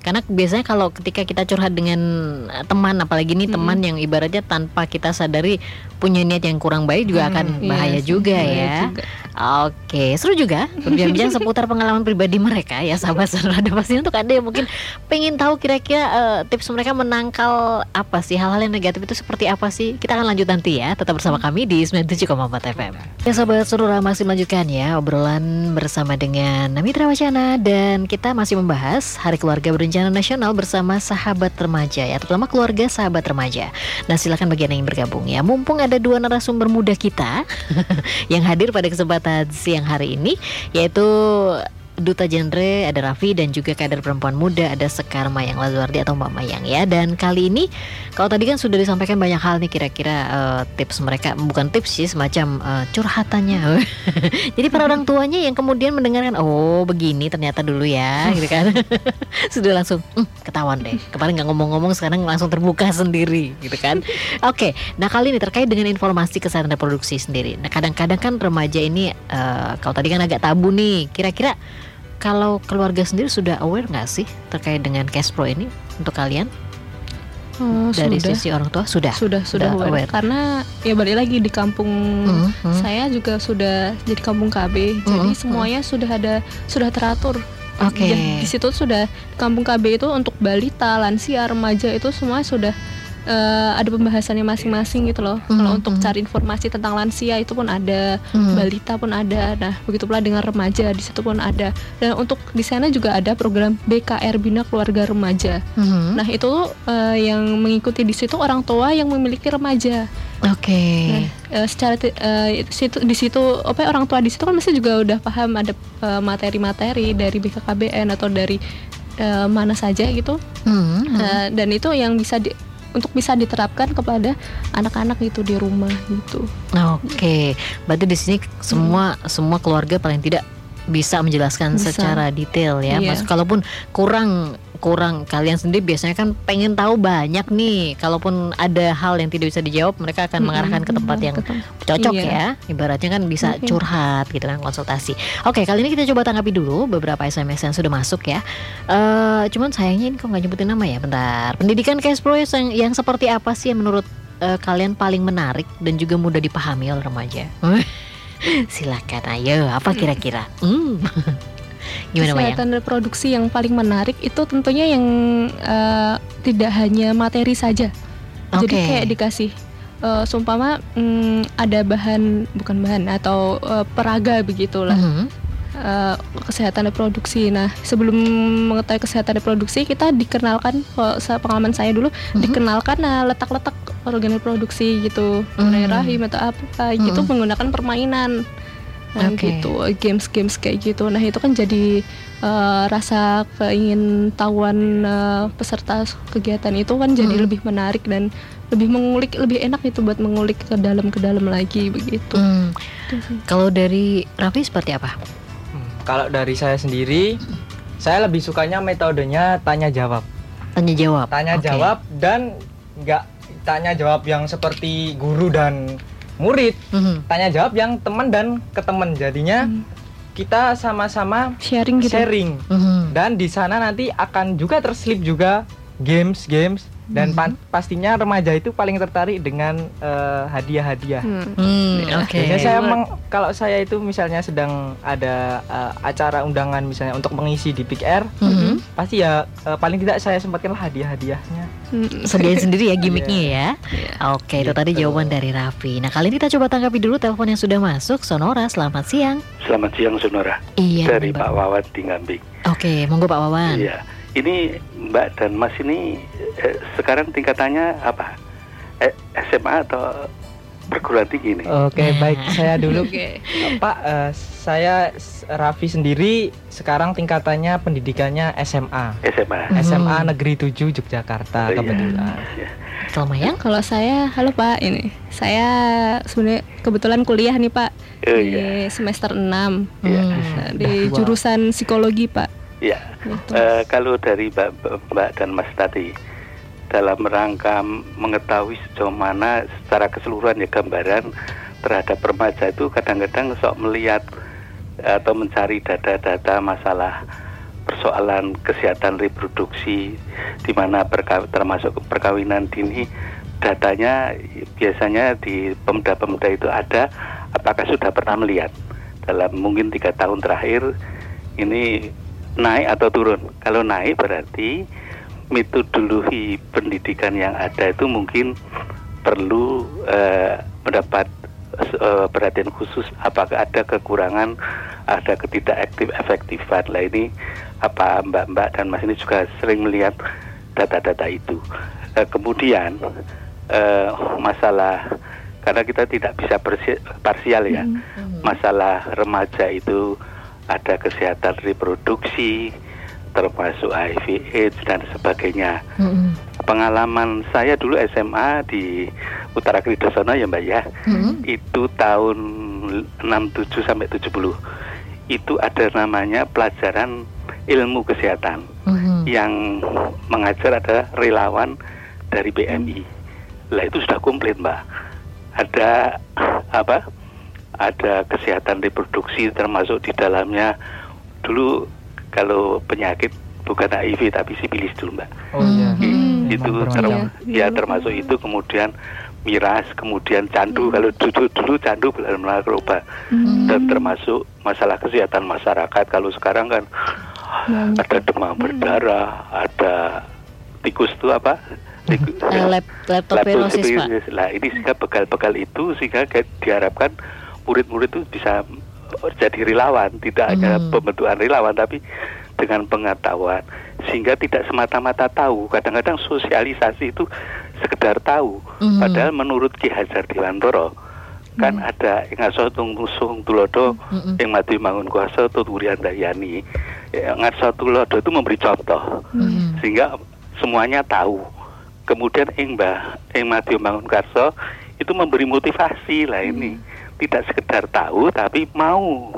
Karena biasanya kalau ketika kita curhat dengan eh, teman, apalagi nih Mm-mm. teman yang ibaratnya tanpa kita sadari punya niat yang kurang baik juga Hmm, akan Iya bahaya sih, juga bahaya ya. juga. Oke, seru juga berbincang seputar pengalaman pribadi mereka ya sahabat (laughs) serada pasti untuk ada yang mungkin pengen tahu kira-kira eh, tips mereka menangkal apa sih hal-hal yang negatif itu seperti apa sih? Kita akan lanjut nanti ya, tetap bersama kami di 97,4 FM. Ya sahabat serura masih melanjutkan ya obrolan bersama dengan Mitra Wacana dan kita masih membahas Hari Keluarga Berencana Nasional bersama sahabat remaja ya, terutama keluarga sahabat remaja. Nah silakan bagi Anda yang bergabung ya, mumpung ada dua narasumber muda kita (laughs) yang hadir pada kesempatan siang hari ini yaitu Duta Genre ada Raffi dan juga kader perempuan muda ada Sekar Mayang Lazuardi atau Mbak Mayang ya dan kali ini kalau tadi kan sudah disampaikan banyak hal nih kira-kira eh, tips mereka bukan tips sih semacam eh, curhatannya (laughs) jadi para orang tuanya yang kemudian mendengarkan oh begini ternyata dulu ya (laughs) gitu kan (laughs) sudah langsung "Hmm, ketahuan deh kemarin nggak ngomong-ngomong sekarang langsung terbuka sendiri gitu kan Oke, nah kali ini terkait dengan informasi kesehatan reproduksi sendiri. Nah kadang-kadang kan remaja ini, eh, kalau tadi kan agak tabu nih. Kira-kira kalau keluarga sendiri sudah aware nggak sih terkait dengan cash pro ini untuk kalian Oh, dari sudah. sisi orang tua sudah? sudah sudah Sudah aware. aware. karena ya balik lagi di kampung Hmm, hmm. saya juga sudah jadi kampung KB jadi Hmm, semuanya sudah ada sudah teratur Oke. Ya, di situ sudah kampung KB itu untuk balita lansia remaja itu semua sudah eh, ada pembahasannya masing-masing gitu loh Hmm, kalau untuk hmm. cari informasi tentang lansia itu pun ada Hmm. balita pun ada nah begitu pula dengan remaja di situ pun ada dan untuk di sana juga ada program BKR Bina Keluarga Remaja Mhm. Nah itu eh, yang mengikuti di situ orang tua yang memiliki remaja. Oke. Nah, eh, secara eh, situ di situ apa ya, orang tua di situ kan mesti juga udah paham ada materi-materi dari BKKBN atau dari mana saja gitu. Hmm, hmm. Eh, dan itu yang bisa di untuk bisa diterapkan kepada anak-anak gitu di rumah gitu. Oke, berarti di sini semua semua keluarga paling tidak bisa menjelaskan Bisa. secara detail ya. Iya. Mas, kalaupun kurang kurang kalian sendiri biasanya kan pengen tahu banyak nih. Kalaupun ada hal yang tidak bisa dijawab, mereka akan mengarahkan ke tempat yang cocok Iya. ya. Ibaratnya kan bisa Oke. curhat gitu kan konsultasi. Oke, kali ini kita coba tanggapi dulu beberapa SMS yang sudah masuk ya. Eh, cuman sayangnya ini kok nggak nyebutin nama ya. Bentar. Pendidikan cash pro yang, yang seperti apa sih yang menurut eh, kalian paling menarik dan juga mudah dipahami oleh remaja? (laughs) Silakan ayo, apa kira-kira? Hmm. (laughs) Gimana Mayang? Kesehatan reproduksi yang paling menarik itu tentunya yang eh, tidak hanya materi saja. Jadi Oke. kayak dikasih eh, seumpama mm, ada bahan bukan bahan atau eh, peraga begitulah Mhm. eh, kesehatan reproduksi. Nah sebelum mengetahui kesehatan reproduksi kita dikenalkan pengalaman saya dulu Mhm. dikenalkan nah, letak-letak organ reproduksi gitu mulai Mhm. rahim atau apa gitu Mhm. menggunakan permainan. Nah, Oke. gitu games-games kayak gitu. Nah itu kan jadi eh, rasa keingin tahuan eh, peserta kegiatan itu kan jadi Mhm. lebih menarik dan lebih mengulik lebih enak itu buat mengulik ke dalam ke dalam lagi begitu. Hmm. Kalau dari Raffi seperti apa? Hmm, kalau dari saya sendiri saya lebih sukanya metodenya tanya jawab Tanya jawab. tanya jawab dan nggak tanya jawab yang seperti guru dan murid Mhm. tanya jawab yang teman dan ke teman jadinya Hmm. kita sama-sama Sharing gitu. sharing Mhm. dan di sana nanti akan juga terselip juga games games dan Mhm. pan- pastinya remaja itu paling tertarik dengan eh, hadiah-hadiah. Hmm. Hmm, Ya. oke. Biasanya saya Buat- meng- kalau saya itu misalnya sedang ada eh, acara undangan misalnya untuk mengisi di Big Air, Mhm. pasti ya eh, paling tidak saya sempatkan hadiah-hadiahnya. Hmm. Sediain (laughs) sendiri ya gimmicknya ya. Iya. Oke, itu Gitu. tadi jawaban dari Raffi. Nah, kali ini kita coba tanggapi dulu telepon yang sudah masuk. Sonora, selamat siang. Selamat siang Sonora Iya, dari. Pak Wawan di Ngambing. Oke, monggo Pak Wawan. Iya, ini Mbak dan Mas ini eh, sekarang tingkatannya apa? Eh, SMA atau perguruan tinggi nih? Oke, Nah. (laughs) baik saya dulu. Pak, eh, saya Raffi sendiri sekarang tingkatannya pendidikannya SMA. SMA. Mhm. SMA Negeri 7 Yogyakarta Oh, iya. kebetulan. Ya. Kalau Mayang? Kalau saya, halo Pak, ini saya sebenarnya kebetulan kuliah nih Pak Oh, di iya. semester 6 Iya. Hmm. di jurusan psikologi Pak. Ya, Gitu. Eh, kalau dari Mbak, Mbak dan Mas tadi dalam rangka mengetahui sejauh mana secara keseluruhan ya gambaran terhadap remaja itu kadang-kadang sok melihat atau mencari data-data masalah persoalan kesehatan reproduksi di mana perka- termasuk perkawinan dini datanya biasanya di pemuda-pemuda itu ada apakah sudah pernah melihat dalam mungkin tiga tahun terakhir ini naik atau turun? Kalau naik berarti metodologi pendidikan yang ada itu mungkin perlu eh, mendapat eh, perhatian khusus. Apakah ada kekurangan ada ketidakaktif efektifan lah ini apa mbak-mbak dan mas ini juga sering melihat data-data itu. Eh, kemudian eh, masalah karena kita tidak bisa parsial ya Hmm. masalah remaja itu ada kesehatan reproduksi termasuk HIV AIDS dan sebagainya Mm-mm. pengalaman saya dulu SMA di Utara Kridosono ya Mbak ya Mm-mm. itu tahun 67 sampai 70 itu ada namanya pelajaran ilmu kesehatan Mhm. yang mengajar ada relawan dari BMI lah itu sudah komplit Mbak ada apa ada kesehatan reproduksi termasuk di dalamnya dulu kalau penyakit bukan HIV tapi sipilis dulu Mbak Oh iya. Hmm. Itu bermacam. term- Iya. ya termasuk itu kemudian miras kemudian candu Hmm. kalau dulu dulu candu belum narkoba Hmm. dan termasuk masalah kesehatan masyarakat kalau sekarang kan Banyak. ada demam berdarah ada tikus itu apa Tikus- lep, leptospirosis Pak. leptospirosis. Lah ini sehingga bekal-bekal itu sehingga diharapkan murid-murid itu bisa eh, jadi relawan, tidak hanya Hmm. pembentukan relawan tapi dengan pengetahuan sehingga tidak semata-mata tahu. Kadang-kadang sosialisasi itu sekedar tahu. Mhm. Padahal menurut Ki Hajar Dewantara kan Hmm. ada ing aso tung tusung tulodo Mm-mm. ing mati mangun kuasa tuturian dayani. Ya, Ngarso tulodo itu memberi contoh Mhm. sehingga semuanya tahu. Kemudian ing Mbah ing Madiun Bangun Karso itu memberi motivasi lah ini. Tidak sekedar tahu tapi mau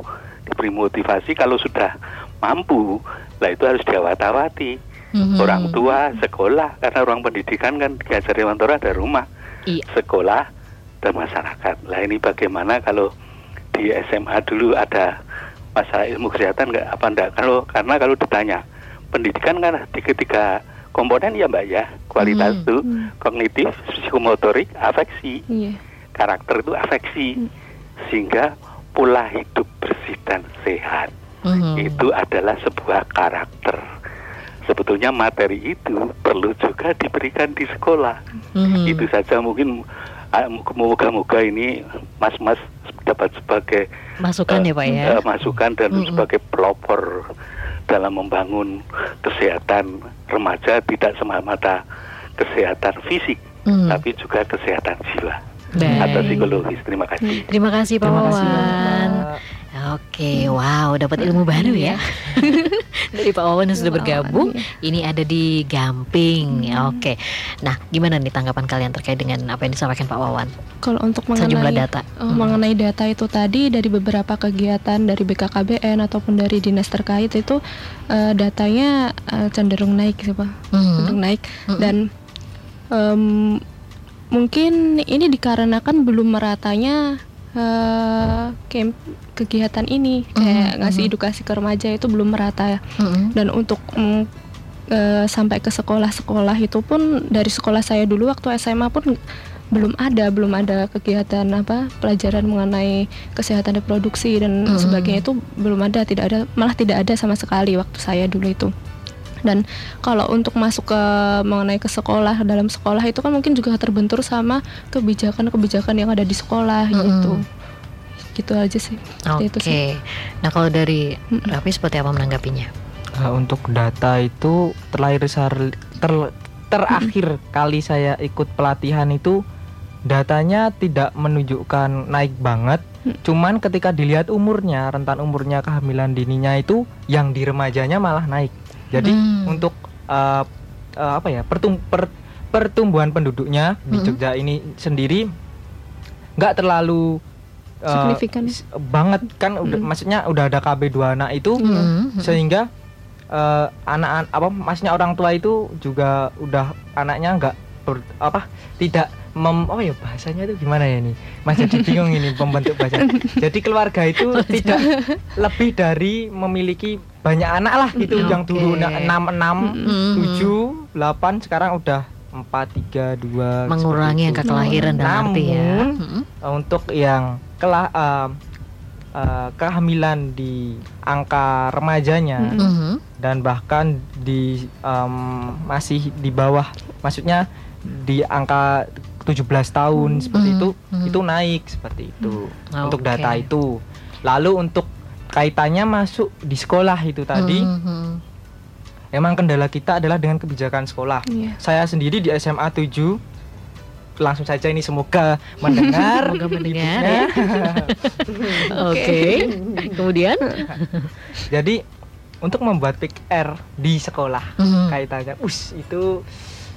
diberi motivasi kalau sudah mampu. Lah itu harus diawat-awati. Mhm. Orang tua, sekolah karena orang pendidikan kan di Hajar Dewantara ada rumah, Iya. sekolah dan masyarakat. Lah ini bagaimana kalau di SMA dulu ada masalah ilmu kesehatan nggak apa enggak? Kalau karena kalau ditanya pendidikan kan di ketiga komponen ya mbak ya kualitas itu Hmm. kognitif, psikomotorik, afeksi, Iya. karakter itu afeksi Hmm. Sehingga pola hidup bersih dan sehat Mhm. itu adalah sebuah karakter. Sebetulnya materi itu perlu juga diberikan di sekolah. Mhm. Itu saja mungkin ah, moga-moga ini mas-mas dapat sebagai masukan eh, ya Pak ya. eh, masukan dan Mm-mm. sebagai pelopor dalam membangun kesehatan remaja tidak semata-mata kesehatan fisik Mhm. tapi juga kesehatan jiwa Baik. atau psikologis. Terima kasih. Terima kasih Pak Terima kasih Wawan. Oke, wow, dapat ilmu baru ya (laughs) dari Pak Wawan yang sudah Pak bergabung. Iya. Ini ada di Gamping. Hmm. Oke, nah gimana nih tanggapan kalian terkait dengan apa yang disampaikan Pak Wawan? Kalau untuk Sejumlah mengenai data. Oh, Hmm. mengenai data itu tadi dari beberapa kegiatan dari BKKBN ataupun dari dinas terkait itu eh, datanya eh, cenderung naik sih pak, Mhm. cenderung naik dan em, mungkin ini dikarenakan belum meratanya eh, camp kegiatan ini kayak Mhm, ngasih mhm. edukasi ke remaja itu belum merata Mhm. dan untuk mm, eh, sampai ke sekolah-sekolah itu pun dari sekolah saya dulu waktu SMA pun belum ada belum ada kegiatan apa pelajaran mengenai kesehatan reproduksi dan Mhm. sebagainya itu belum ada tidak ada malah tidak ada sama sekali waktu saya dulu itu dan kalau untuk masuk ke mengenai ke sekolah dalam sekolah itu kan mungkin juga terbentur sama kebijakan-kebijakan yang ada di sekolah Mhm. gitu gitu aja sih Oke. sih. Nah kalau dari. Raffi seperti apa menanggapinya? Uh, untuk data itu terlahir ter- terakhir kali saya ikut pelatihan itu datanya tidak menunjukkan naik banget. Hmm. Cuman ketika dilihat umurnya, rentan umurnya kehamilan dininya itu yang di remajanya malah naik. Jadi Hmm. untuk uh, uh, apa ya pertung per- pertumbuhan penduduknya di Mhm. Jogja ini sendiri nggak terlalu eh, Signifikan. s- banget kan udah Mhm. maksudnya udah ada KB dua anak itu Iya. Mhm. sehingga eh, anak apa maksudnya orang tua itu juga udah anaknya nggak apa tidak mem oh ya bahasanya itu gimana ya ini mas jadi bingung ini pembentuk bahasa (laughs) jadi keluarga itu tidak lebih dari memiliki banyak anak lah gitu Mhm. yang dulu enam enam tujuh delapan sekarang udah empat tiga dua mengurangi angka kelahiran dalam arti ya. Untuk yang kelah em, eh, kehamilan di angka remajanya Mhm. Mhm. dan bahkan di em, masih di bawah maksudnya di angka 17 tahun seperti Hmm, itu hmm. itu naik seperti itu untuk Oke. data itu lalu untuk kaitannya masuk di sekolah itu tadi Mhm. emang kendala kita adalah dengan kebijakan sekolah Iya. saya sendiri di SMA 7 langsung saja ini semoga mendengar (laughs) Semoga mendengar ya. (laughs) Oke. Kemudian jadi untuk membuat PR di sekolah Mhm. kaitannya us itu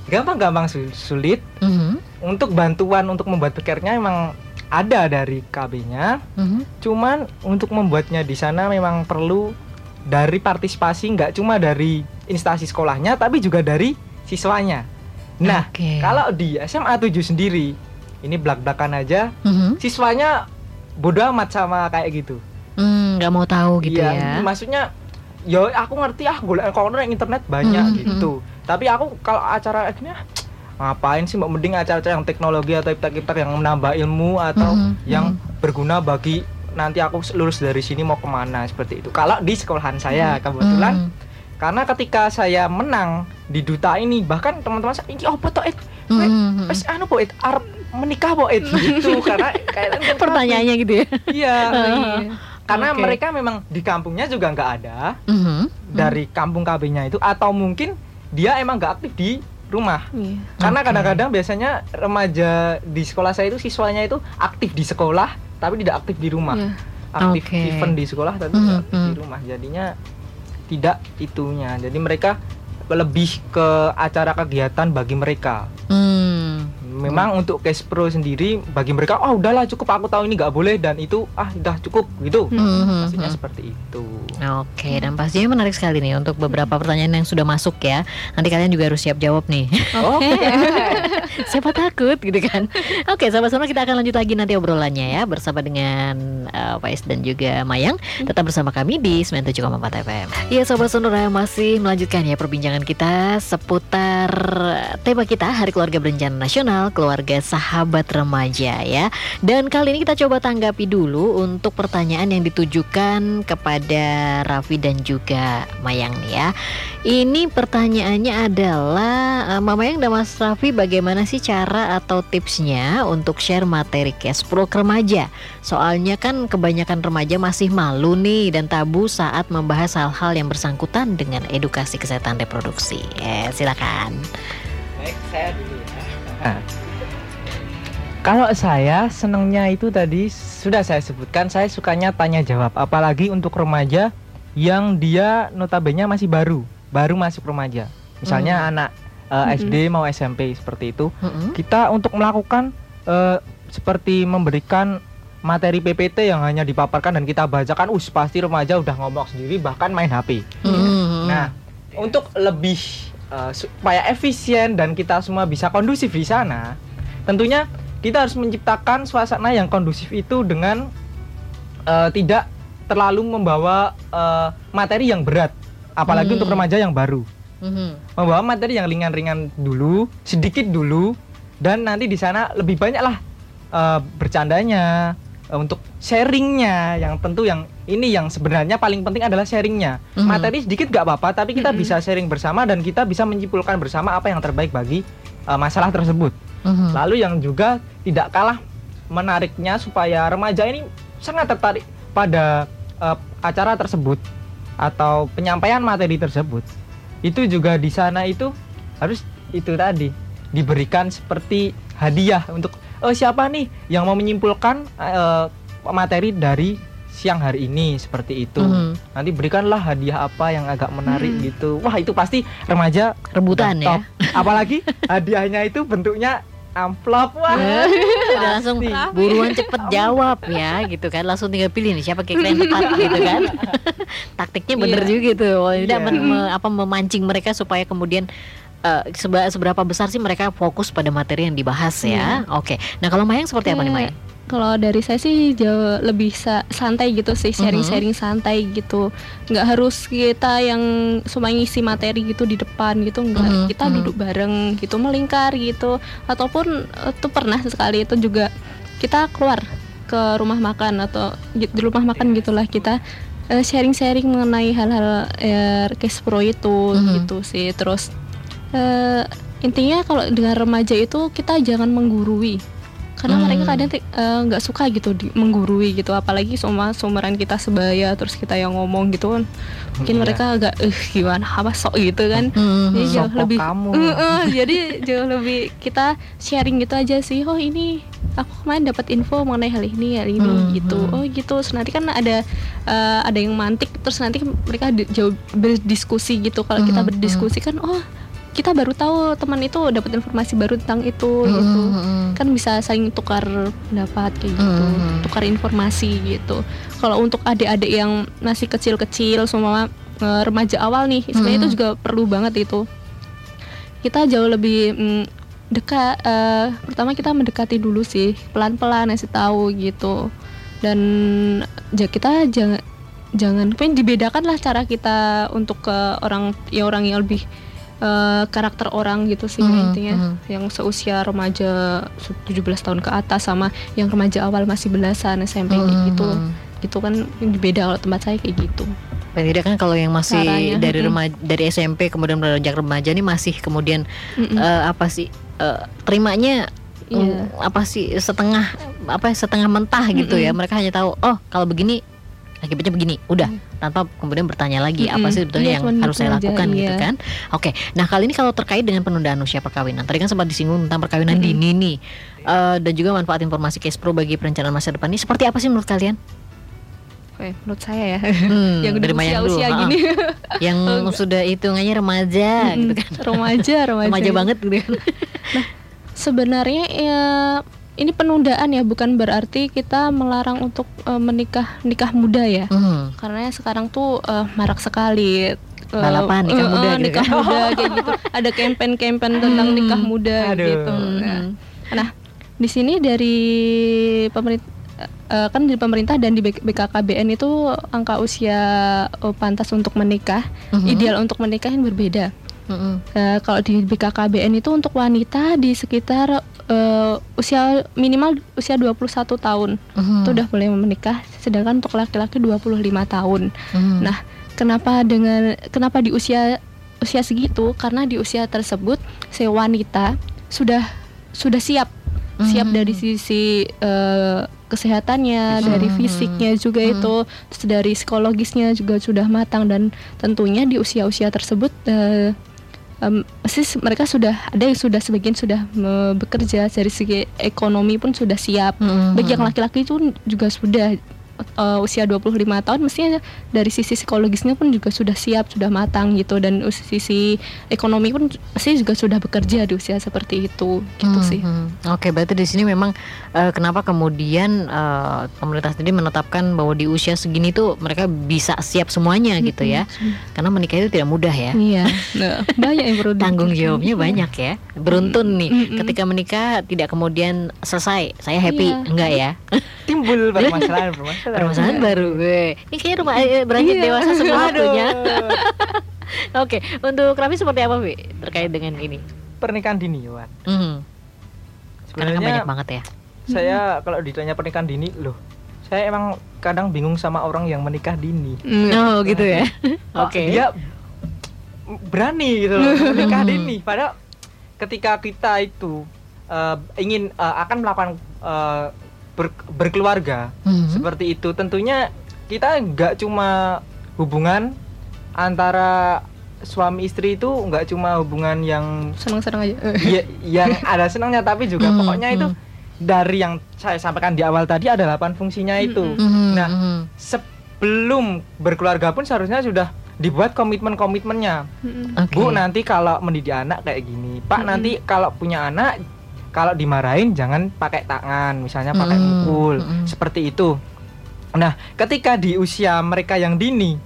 gampang-gampang sul- sulit Mhm. untuk bantuan untuk membuat PR-nya memang ada dari KB-nya Mhm. cuman untuk membuatnya di sana memang perlu dari partisipasi nggak cuma dari instansi sekolahnya tapi juga dari siswanya nah Oke. kalau di SMA 7 sendiri ini belak-belakan aja Mhm. siswanya bodoh amat sama kayak gitu Hmm, nggak mau tahu gitu Iya, ya. maksudnya yo aku ngerti ah golek kono yang internet banyak Mhm, gitu tapi aku kalau acara ah, ngapain sih mending acara-acara yang teknologi atau iptak-iptak yang menambah ilmu atau Mhm, yang berguna bagi nanti aku lulus dari sini mau ke mana seperti itu kalau di sekolahan saya kebetulan Mhm. karena ketika saya menang di duta ini bahkan teman-teman saya ini apa toh it. Wes anu po it arep menikah po it (laughs) gitu karena kayak (laughs) Pertanyaannya gitu ya. iya karena Oke. mereka memang di kampungnya juga nggak ada Mhm. dari kampung KB-nya itu atau mungkin dia emang nggak aktif di rumah Iya. karena kadang-kadang biasanya remaja di sekolah saya itu siswanya itu aktif di sekolah tapi tidak aktif di rumah Iya. aktif Oke. event di sekolah tapi Mhm, tidak aktif di mhm. rumah jadinya tidak itunya jadi mereka lebih ke acara kegiatan bagi mereka Hmm. Memang untuk cash pro sendiri bagi mereka oh udahlah cukup aku tahu ini nggak boleh dan itu ah udah cukup gitu Mhm. maksudnya seperti itu Oke, dan pastinya menarik sekali nih untuk beberapa pertanyaan yang sudah masuk ya. Nanti kalian juga harus siap jawab nih. oke (laughs) Siapa takut gitu kan? Oke, sahabat sonora kita akan lanjut lagi nanti obrolannya ya bersama dengan uh, Faiz dan juga Mayang. Tetap bersama kami di 97,4 FM. Iya, sahabat sonora masih melanjutkan ya perbincangan kita seputar tema kita Hari Keluarga Berencana Nasional, Keluarga Sahabat Remaja ya. Dan kali ini kita coba tanggapi dulu untuk pertanyaan yang ditujukan kepada Raffi dan juga Mayang ya. Ini pertanyaannya adalah eh, Mama Mayang dan Mas Raffi bagaimana sih cara atau tipsnya untuk share materi cash ke remaja? Soalnya kan kebanyakan remaja masih malu nih dan tabu saat membahas hal-hal yang bersangkutan dengan edukasi kesehatan reproduksi. Eh, silakan. Baik, saya dulu. Nah, kalau saya senangnya itu tadi sudah saya sebutkan, saya sukanya tanya jawab, apalagi untuk remaja yang dia notabene masih baru, baru masuk remaja. Misalnya anak eh, Mhm. SD mau SMP seperti itu, Mm-mm. kita untuk melakukan eh, seperti memberikan materi PPT yang hanya dipaparkan dan kita bacakan, us pasti remaja udah ngomong sendiri bahkan main HP. Mm-mm. Nah, untuk lebih uh, supaya efisien dan kita semua bisa kondusif di sana, tentunya kita harus menciptakan suasana yang kondusif itu dengan uh, tidak terlalu membawa uh, materi yang berat, apalagi Hmm. untuk remaja yang baru. Mhm. Membawa materi yang ringan-ringan dulu, sedikit dulu, dan nanti di sana lebih banyak lah uh, bercandanya, untuk sharingnya, yang tentu yang ini yang sebenarnya paling penting adalah sharingnya Mhm. materi sedikit gak apa-apa tapi kita Mhm. bisa sharing bersama dan kita bisa menyimpulkan bersama apa yang terbaik bagi uh, masalah tersebut Mhm. lalu yang juga tidak kalah menariknya supaya remaja ini sangat tertarik pada uh, acara tersebut atau penyampaian materi tersebut itu juga di sana itu harus itu tadi diberikan seperti hadiah untuk oh siapa nih yang mau menyimpulkan uh, materi dari siang hari ini seperti itu. Mhm. Nanti berikanlah hadiah apa yang agak menarik Hmm. gitu. Wah, itu pasti remaja Rebutan ya. Apalagi hadiahnya itu bentuknya amplop. Wah. Udah langsung buruan cepet jawab ya gitu kan langsung tinggal pilih nih siapa kira yang tepat gitu kan (laughs) taktiknya bener Iya. juga tuh Wah, tidak Iya. men- me- apa memancing mereka supaya kemudian eh, seba- seberapa besar sih mereka fokus pada materi yang dibahas ya oke nah kalau Mayang seperti apa nih Eh, Mayang Kalau dari saya sih jauh lebih sa- santai gitu sih, sharing-sharing santai gitu. Nggak harus kita yang cuma ngisi materi gitu di depan gitu, nggak. Mhm, Kita mhm. duduk bareng gitu, melingkar gitu. Ataupun eh, tuh pernah sekali itu juga kita keluar ke rumah makan atau di rumah makan gitulah kita eh, sharing-sharing mengenai hal-hal eh, case pro itu Mhm. gitu sih. Terus eh, intinya kalau dengan remaja itu kita jangan menggurui karena Hmm. mereka kadang eh, nggak suka gitu di- menggurui gitu apalagi semua sumuran kita sebaya terus kita yang ngomong gitu kan mungkin Iya. mereka agak eh gimana apa sok gitu kan Mhm. jadi jauh lebih kamu. Eh, eh, (laughs) jadi jauh lebih kita sharing gitu aja sih oh ini aku kemarin dapat info mengenai hal ini hal ini Hmm, gitu hmm. oh gitu Terus nanti kan ada eh, ada yang mantik terus nanti mereka di- jauh berdiskusi gitu kalau kita Hmm, berdiskusi kan oh kita baru tahu teman itu dapat informasi baru tentang itu gitu Mhm. kan bisa saling tukar pendapat kayak gitu Mhm. tukar informasi gitu kalau untuk adik-adik yang masih kecil-kecil semua eh, remaja awal nih sebenarnya itu Mhm. juga perlu banget itu kita jauh lebih mm, dekat eh, pertama kita mendekati dulu sih pelan-pelan ngasih tahu gitu dan ja, kita jangan jangan pengen dibedakan lah cara kita untuk ke orang ya orang yang lebih eh, karakter orang gitu sih Mhm, intinya mhm. yang seusia remaja 17 tahun ke atas sama yang remaja awal masih belasan SMP kayak gitu Mhm. gitu kan beda kalau tempat saya kayak gitu Paling tidak kan kalau yang masih Caranya, dari mm-mm. remaja dari SMP kemudian beranjak remaja nih masih kemudian Mm-mm. eh, apa sih eh, terimanya Iya. mm, apa sih setengah apa setengah mentah gitu ya Mm-mm. mereka hanya tahu oh kalau begini akibatnya begini udah tanpa kemudian bertanya lagi apa Mm-mm. sih sebetulnya yang harus gitu saya aja, lakukan gitu iya. kan oke nah kali ini kalau terkait dengan penundaan usia perkawinan tadi kan sempat disinggung tentang perkawinan Mm-mm. dini nih Eh, dan juga manfaat informasi case pro bagi perencanaan masa depan ini seperti apa sih menurut kalian Oke, menurut saya ya Hmm, yang udah Mayang dulu, ha-ha. gini yang (laughs) Oh, sudah hitungannya remaja gitu kan remaja remaja remaja banget gitu kan sebenarnya ya ini penundaan ya bukan berarti kita melarang untuk eh, menikah nikah muda ya Hmm. karena sekarang tuh eh, marak sekali eh, Balapan nikah muda eh, gitu nikah kan. muda kayak gitu ada tentang Hmm. nikah muda Aduh. gitu nah, Hmm. nah di sini dari pemerintah kan di pemerintah dan di BKKBN itu angka usia eh, pantas untuk menikah Mhm. ideal untuk menikah yang berbeda Mhm. Eh, kalau di BKKBN itu untuk wanita di sekitar eh, usia minimal usia 21 tahun Mhm. itu udah boleh menikah sedangkan untuk laki-laki 25 tahun. Mhm. Nah, kenapa dengan kenapa di usia usia segitu? Karena di usia tersebut si wanita sudah sudah siap siap Mhm. dari sisi eh, kesehatannya, Fisik. dari fisiknya juga Mhm. itu, terus dari psikologisnya juga sudah matang dan tentunya di usia-usia tersebut eh, pasti se- mereka sudah ada yang sudah sebagian sudah bekerja dari segi ekonomi pun sudah siap. Mhm. Bagi yang laki-laki itu juga sudah eh, usia 25 tahun mestinya dari sisi psikologisnya pun juga sudah siap, sudah matang gitu dan sisi ekonomi pun pasti juga sudah bekerja di usia seperti itu gitu sih. Mhm. Oke, berarti di sini memang eh, kenapa kemudian eh, pemerintah sendiri menetapkan bahwa di usia segini tuh mereka bisa siap semuanya gitu ya. Karena menikah itu tidak mudah ya. Iya, (laughs) nah, banyak yang perlu Tanggung jawabnya banyak ya. Beruntun nih Mm-mm. ketika menikah tidak kemudian selesai. Saya happy Iya. enggak ya? Timbul (laughs) permasalahan permasalahan. Permasalahan baru gue. Ini kayaknya rumah eh, beranjak Iya. dewasa Aduh. waktunya. (laughs) Oke, untuk Raffi seperti apa, Bi? Terkait dengan ini. Pernikahan dini, Wan. Karena kan Sebenarnya banyak banget ya. saya kalau ditanya pernikahan dini, loh, saya emang kadang bingung sama orang yang menikah dini. Mm. Oh, gitu ya. Oke. Dia berani gitu loh menikah Hmm. dini. Padahal ketika kita itu eh, ingin eh, akan melakukan eh, ber- berkeluarga Mhm. seperti itu, tentunya kita nggak cuma hubungan antara suami istri itu nggak cuma hubungan yang Senang-senang aja. Ya, (laughs) yang ada senangnya tapi juga Hmm, pokoknya itu hmm. dari yang saya sampaikan di awal tadi ada 8 fungsinya itu. Mm-mm. Mhm, Nah, mhm. Sebelum berkeluarga pun seharusnya sudah dibuat komitmen-komitmennya. Mm-mm. Oke. Bu, nanti kalau mendidik anak kayak gini. Pak, Mm-mm. nanti kalau punya anak kalau dimarahin jangan pakai tangan, misalnya pakai Mm, mukul. mm-mm. Seperti itu. Nah, ketika di usia mereka yang dini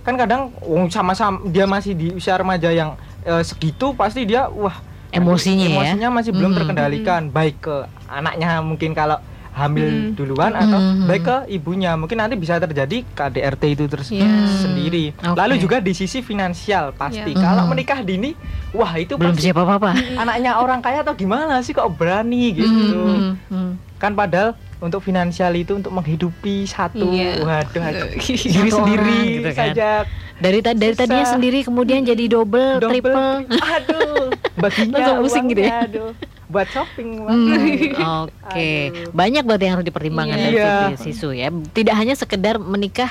kan kadang oh, sama-sama dia masih di usia remaja yang eh, segitu pasti dia wah Emosinya ya. emosinya masih belum Mhm. terkendalikan baik ke anaknya mungkin kalau hamil Mhm. duluan atau Mhm. baik ke ibunya mungkin nanti bisa terjadi KDRT itu terus Iya. sendiri Oke. lalu juga di sisi finansial pasti Iya. kalau menikah dini wah itu belum siapa apa-apa. (laughs) anaknya orang kaya atau gimana sih kok berani gitu Mhm, mhm. kan padahal untuk finansial itu untuk menghidupi satu Iya. waduh (laughs) aduh. Iya. diri Satu sendiri orang gitu kan. saja Dari ta- dari Susah. tadinya sendiri kemudian jadi double, double triple. tri- aduh (laughs) baginya Langsung pusing gitu ya. aduh buat shopping Hmm. (laughs) Oke, Aduh. banyak berarti yang harus dipertimbangkan dari Iya. sisi Sisu ya. Tidak hanya sekedar menikah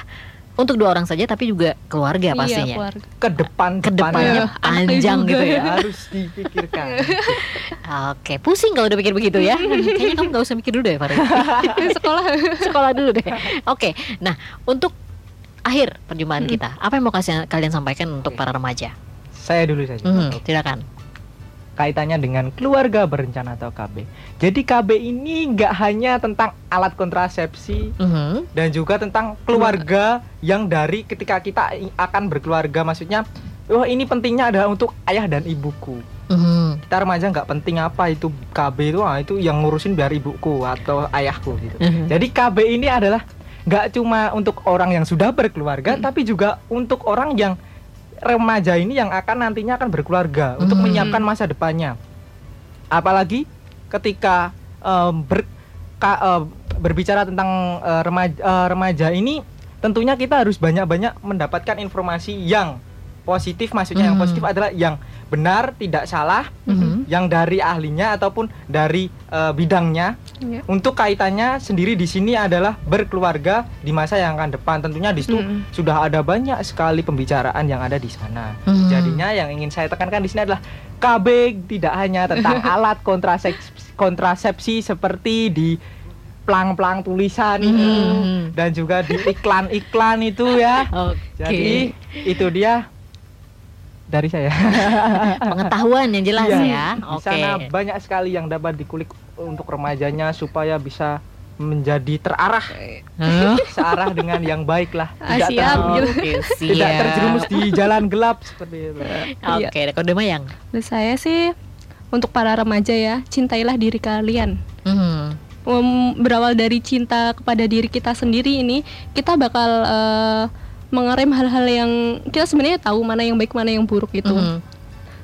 untuk dua orang saja, tapi juga keluarga Iya, pastinya. keluarga. ke depan Ke depannya Iya, panjang gitu ya. harus dipikirkan Oke, pusing kalau udah pikir begitu ya. (laughs) Kayaknya kamu nggak usah mikir dulu deh, Farid. sekolah (laughs) Sekolah dulu deh. Oke, nah untuk akhir perjumpaan Mm. kita, apa yang mau kasih kalian sampaikan untuk para remaja? saya dulu saja Hmm, silakan. Kaitannya dengan keluarga berencana atau KB jadi KB ini nggak hanya tentang alat kontrasepsi Mhm. dan juga tentang keluarga yang dari ketika kita akan berkeluarga maksudnya wah ini pentingnya adalah untuk ayah dan ibuku Mhm. kita remaja nggak penting apa itu KB itu ah, itu yang ngurusin biar ibuku atau ayahku gitu Mhm. jadi KB ini adalah nggak cuma untuk orang yang sudah berkeluarga tapi juga untuk orang yang remaja ini yang akan nantinya akan berkeluarga untuk Hmm. menyiapkan masa depannya apalagi ketika em, ber- ka- eh, berbicara tentang eh, remaja, eh, remaja ini tentunya kita harus banyak-banyak mendapatkan informasi yang positif maksudnya yang Hmm. positif adalah yang benar tidak salah Mhm. yang dari ahlinya ataupun dari eh, bidangnya Iya. untuk kaitannya sendiri di sini adalah berkeluarga di masa yang akan depan tentunya di situ Mm-mm. sudah ada banyak sekali pembicaraan yang ada di sana Mhm. jadinya yang ingin saya tekankan di sini adalah KB tidak hanya tentang (laughs) alat kontrasepsi, kontrasepsi seperti di plang-plang tulisan itu Mhm. dan juga di iklan-iklan itu ya (laughs) Oke. jadi itu dia dari saya (laughs) pengetahuan yang jelas Iya. ya. Di Oke. sana banyak sekali yang dapat dikulik untuk remajanya supaya bisa menjadi terarah Hah? (laughs) searah dengan yang baik lah Ah, tidak siap, ter- gitu. Oke, (laughs) tidak terjerumus di jalan gelap seperti itu Oke, kode mayang. Dari saya sih untuk para remaja ya, cintailah diri kalian. Mhm. Mem- berawal dari cinta kepada diri kita sendiri ini, kita bakal eh, mengerem hal-hal yang kita sebenarnya tahu mana yang baik mana yang buruk gitu. Mhm.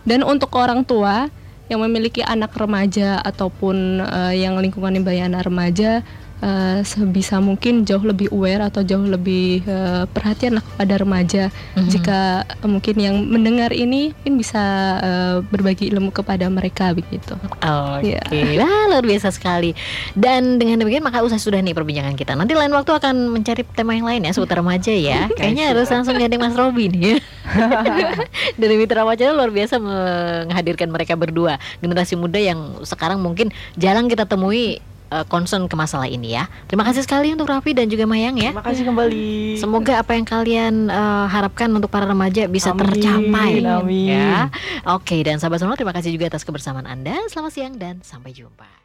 Dan untuk orang tua yang memiliki anak remaja ataupun eh, yang lingkungan anak remaja eh, sebisa mungkin jauh lebih aware atau jauh lebih eh, perhatian lah kepada remaja. Mhm. Jika mungkin yang mendengar ini mungkin bisa eh, berbagi ilmu kepada mereka begitu. Oke, Iya. Wah, luar biasa sekali. Dan dengan demikian maka usai sudah nih perbincangan kita. Nanti lain waktu akan mencari tema yang lain ya seputar remaja ya. (laughs) Kayaknya harus langsung gandeng Mas Robin ya. (laughs) Dari Mitra Wacana luar biasa menghadirkan mereka berdua generasi muda yang sekarang mungkin jarang kita temui eh, concern ke masalah ini ya. Terima kasih sekali untuk Raffi dan juga Mayang ya. terima kasih kembali Semoga apa yang kalian eh, harapkan untuk para remaja bisa Amin, tercapai. amin. Ya. Oke, dan sahabat semua terima kasih juga atas kebersamaan Anda. Selamat siang dan sampai jumpa.